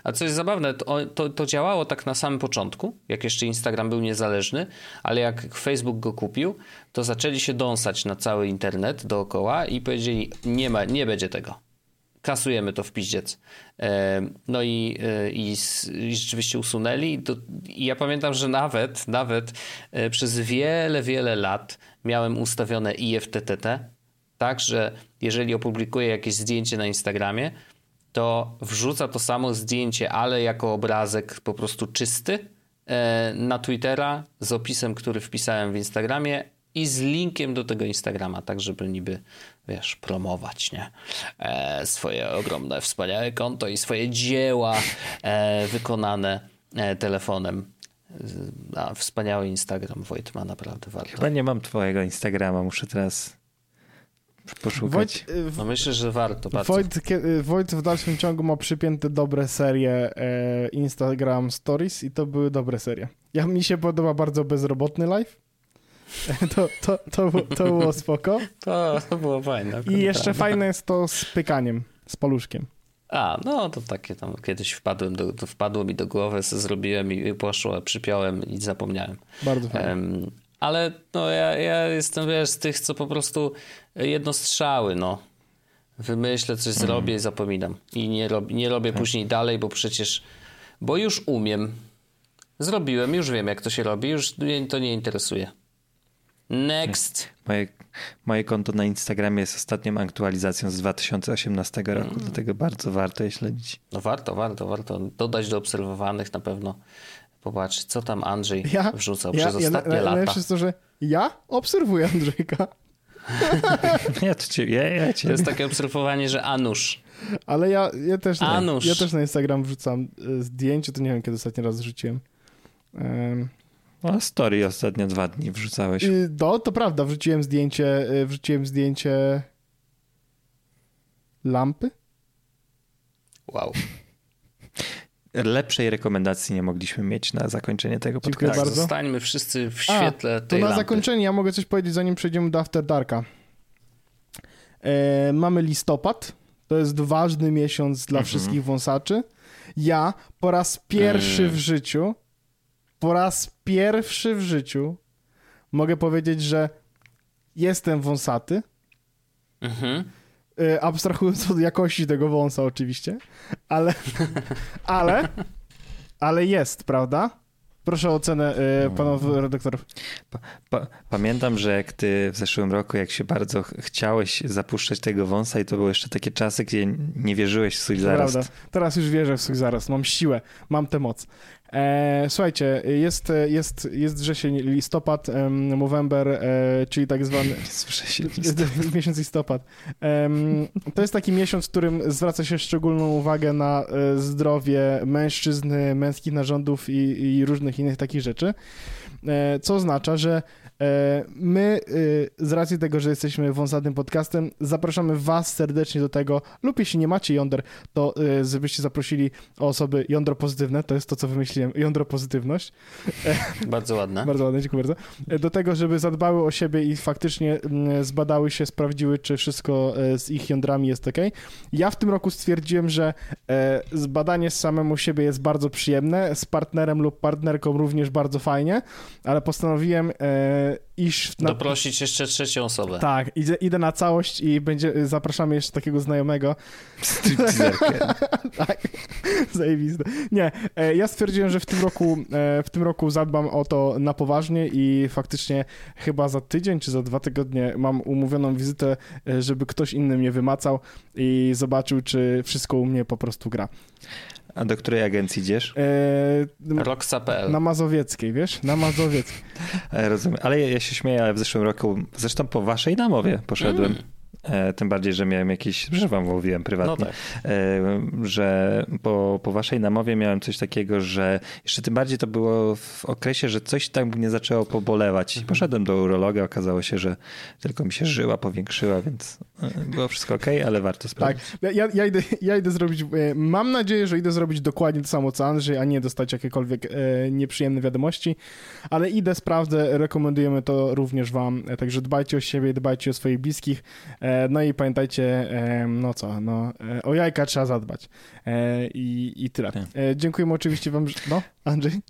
A co jest zabawne, to, to, to działało tak na samym początku, jak jeszcze Instagram był niezależny, ale jak Facebook go kupił, to zaczęli się dąsać na cały internet dookoła i powiedzieli, nie ma, nie będzie tego kasujemy to w piździec. E, No i, e, i, i rzeczywiście usunęli. To, I ja pamiętam, że nawet, nawet e, przez wiele, wiele lat miałem ustawione IFTTT, tak, że jeżeli opublikuję jakieś zdjęcie na Instagramie, to wrzuca to samo zdjęcie, ale jako obrazek po prostu czysty na Twittera z opisem, który wpisałem w Instagramie i z linkiem do tego Instagrama, tak żeby niby, wiesz, promować, nie? E, swoje ogromne, wspaniałe konto i swoje dzieła e, wykonane e, telefonem. Z- A, wspaniały Instagram Wojt ma naprawdę warto. Chyba nie mam twojego Instagrama, muszę teraz poszukać. Wojt, y, w- No myślę, że warto bardzo. Wojt, y, Wojt w dalszym ciągu ma przypięte dobre serie e, Instagram Stories i to były dobre serie. Ja mi się podoba bardzo bezrobotny live. To, to, to, było- to było spoko. To, to było fajne. I jeszcze fajne jest to z pykaniem, z paluszkiem. A, no to takie tam kiedyś wpadłem do, to wpadło mi do głowy, zrobiłem i poszło, przypiąłem i zapomniałem. Bardzo fajne. Em, ale no ja, ja jestem, wiesz, z tych, co po prostu jednostrzały, no. Wymyślę, coś zrobię i zapominam. I nie, rob, nie robię później dalej, bo przecież, bo już umiem. Zrobiłem, już wiem, jak to się robi, już mnie to nie interesuje. Next. Moje, moje konto na Instagramie jest ostatnią aktualizacją z 2018 roku, Mm. dlatego bardzo warto je śledzić. No warto, warto, warto dodać do obserwowanych na pewno. Popatrz, co tam Andrzej Ja, wrzucał ja, przez ja, ostatnie na- lata. Najlepsze jest to, że ja obserwuję Andrzejka, Ja, to cię, ja, ja To cię. jest takie obserwowanie, że Anusz. ale ja, ja, też, na, Anusz. ja też na Instagram wrzucam e, zdjęcie, to nie wiem, kiedy ostatni raz wrzuciłem. Um, O, story ostatnio dwa dni wrzucałeś. y, no, to prawda, wrzuciłem zdjęcie, y, wrzuciłem zdjęcie lampy. Wow. Lepszej rekomendacji nie mogliśmy mieć na zakończenie tego Dziękuję podcastu. Bardzo. zostańmy wszyscy w A, świetle To tej na lampy. zakończenie ja mogę coś powiedzieć, zanim przejdziemy do After Darka. E, mamy listopad. To jest ważny miesiąc dla Mhm. wszystkich wąsaczy. Ja po raz pierwszy Mm. w życiu, po raz pierwszy w życiu mogę powiedzieć, że jestem wąsaty. Mhm. E, abstrahując od jakości tego wąsa oczywiście, ale, ale, ale jest, prawda? Proszę o ocenę e, panów redaktorów. Pa, pamiętam, że jak ty w zeszłym roku, jak się bardzo ch- chciałeś zapuszczać tego wąsa i to były jeszcze takie czasy, gdzie nie wierzyłeś w swój zarost. Prawda. Teraz już wierzę w swój zaraz. Mam siłę, mam tę moc. E, słuchajcie, jest, jest, jest wrzesień, listopad, em, Movember, e, czyli tak zwany Słyszę się jest miesiąc listopad. Em, to jest taki miesiąc, w którym zwraca się szczególną uwagę na e, zdrowie mężczyzn, męskich narządów i, i różnych innych takich rzeczy. E, co oznacza, że e, my e, z racji tego, że jesteśmy wąsatym podcastem, zapraszamy was serdecznie do tego, lub jeśli nie macie jąder, to e, żebyście zaprosili osoby jądro pozytywne, to jest to, co wymyśliłem, jądro pozytywność. Bardzo ładne. Bardzo ładne, dziękuję bardzo. E, Do tego, żeby zadbały o siebie i faktycznie mm, zbadały się, sprawdziły, czy wszystko e, z ich jądrami jest ok. Ja w tym roku stwierdziłem, że e, zbadanie samemu siebie jest bardzo przyjemne, z partnerem lub partnerką również bardzo fajnie, ale postanowiłem iść na... Doprosić jeszcze trzecią osobę. Tak, idę, idę na całość i będzie, zapraszamy jeszcze takiego znajomego. tak, zajebiste. Nie, e, ja stwierdziłem, że w tym roku e, w tym roku zadbam o to na poważnie i faktycznie chyba za tydzień czy za dwa tygodnie mam umówioną wizytę, e, żeby ktoś inny mnie wymacał i zobaczył, czy wszystko u mnie po prostu gra. A do której agencji idziesz? E, Roxa.pl. Na Mazowieckiej, wiesz? Na Mazowieckiej. E, rozumiem. Ale ja, ja, się śmieję, ale w zeszłym roku, zresztą po waszej namowie poszedłem. Mm. E, tym bardziej, że miałem jakiś, że wam mówiłem prywatnie, no tak. e, że po, po waszej namowie miałem coś takiego, że jeszcze tym bardziej to było w okresie, że coś tam mnie zaczęło pobolewać. Mhm. Poszedłem do urologa, okazało się, że tylko mi się żyła powiększyła, więc e, było wszystko ok, ale warto sprawdzić. Tak, ja, ja, idę, ja idę zrobić, mam nadzieję, że idę zrobić dokładnie to samo co Andrzej, a nie dostać jakiekolwiek nieprzyjemne wiadomości, ale idę, sprawdzę, rekomendujemy to również wam, także dbajcie o siebie, dbajcie o swoich bliskich, e, no i pamiętajcie, no co, no, e, o jajka trzeba zadbać. E, I, i tyle. Tak. E, dziękujemy oczywiście wam, no, Andrzej?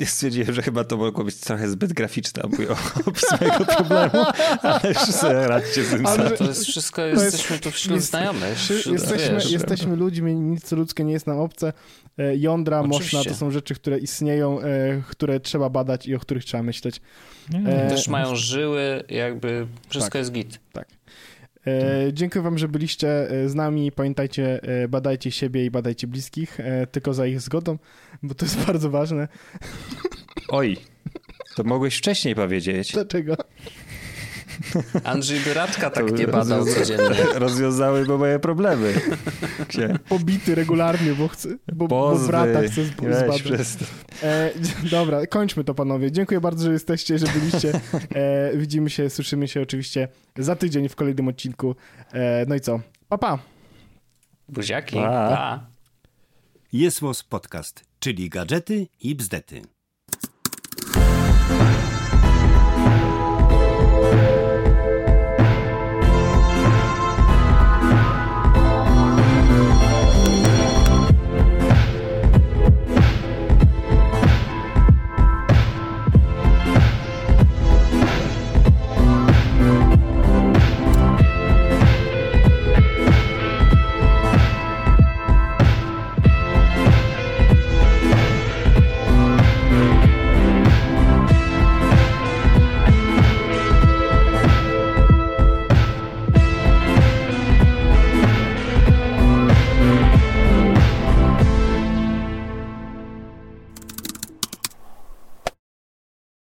Nie stwierdziłem, że chyba to mogło być trochę zbyt graficzne, mój opis mojego problemu, ale już sobie radźcie z tym ale To jest wszystko, to jesteśmy jest, tu wśród jest, znajomych. Wśród, jesteśmy, wiesz, jesteśmy ludźmi, nic ludzkie nie jest nam obce. Jądra, Oczywiście. moszna to są rzeczy, które istnieją, które trzeba badać i o których trzeba myśleć. Też mają żyły, jakby wszystko tak, jest git. Tak. E, dziękuję wam, że byliście e, z nami. Pamiętajcie, e, badajcie siebie i badajcie bliskich, e, tylko za ich zgodą, bo to jest bardzo ważne. Oj, to mogłeś wcześniej powiedzieć. Dlaczego? Andrzej Byraczka tak nie badał codziennie. Rozwiązałyby moje problemy. Gdzie? Pobity regularnie, bo, chce, bo, bo brata chce zbadać. E, dobra, kończmy to panowie. Dziękuję bardzo, że jesteście, że byliście. E, widzimy się, słyszymy się oczywiście za tydzień w kolejnym odcinku. E, no i co? Pa, pa. Buziaki. Pa. pa. Jest Podcast, czyli gadżety i bzdety.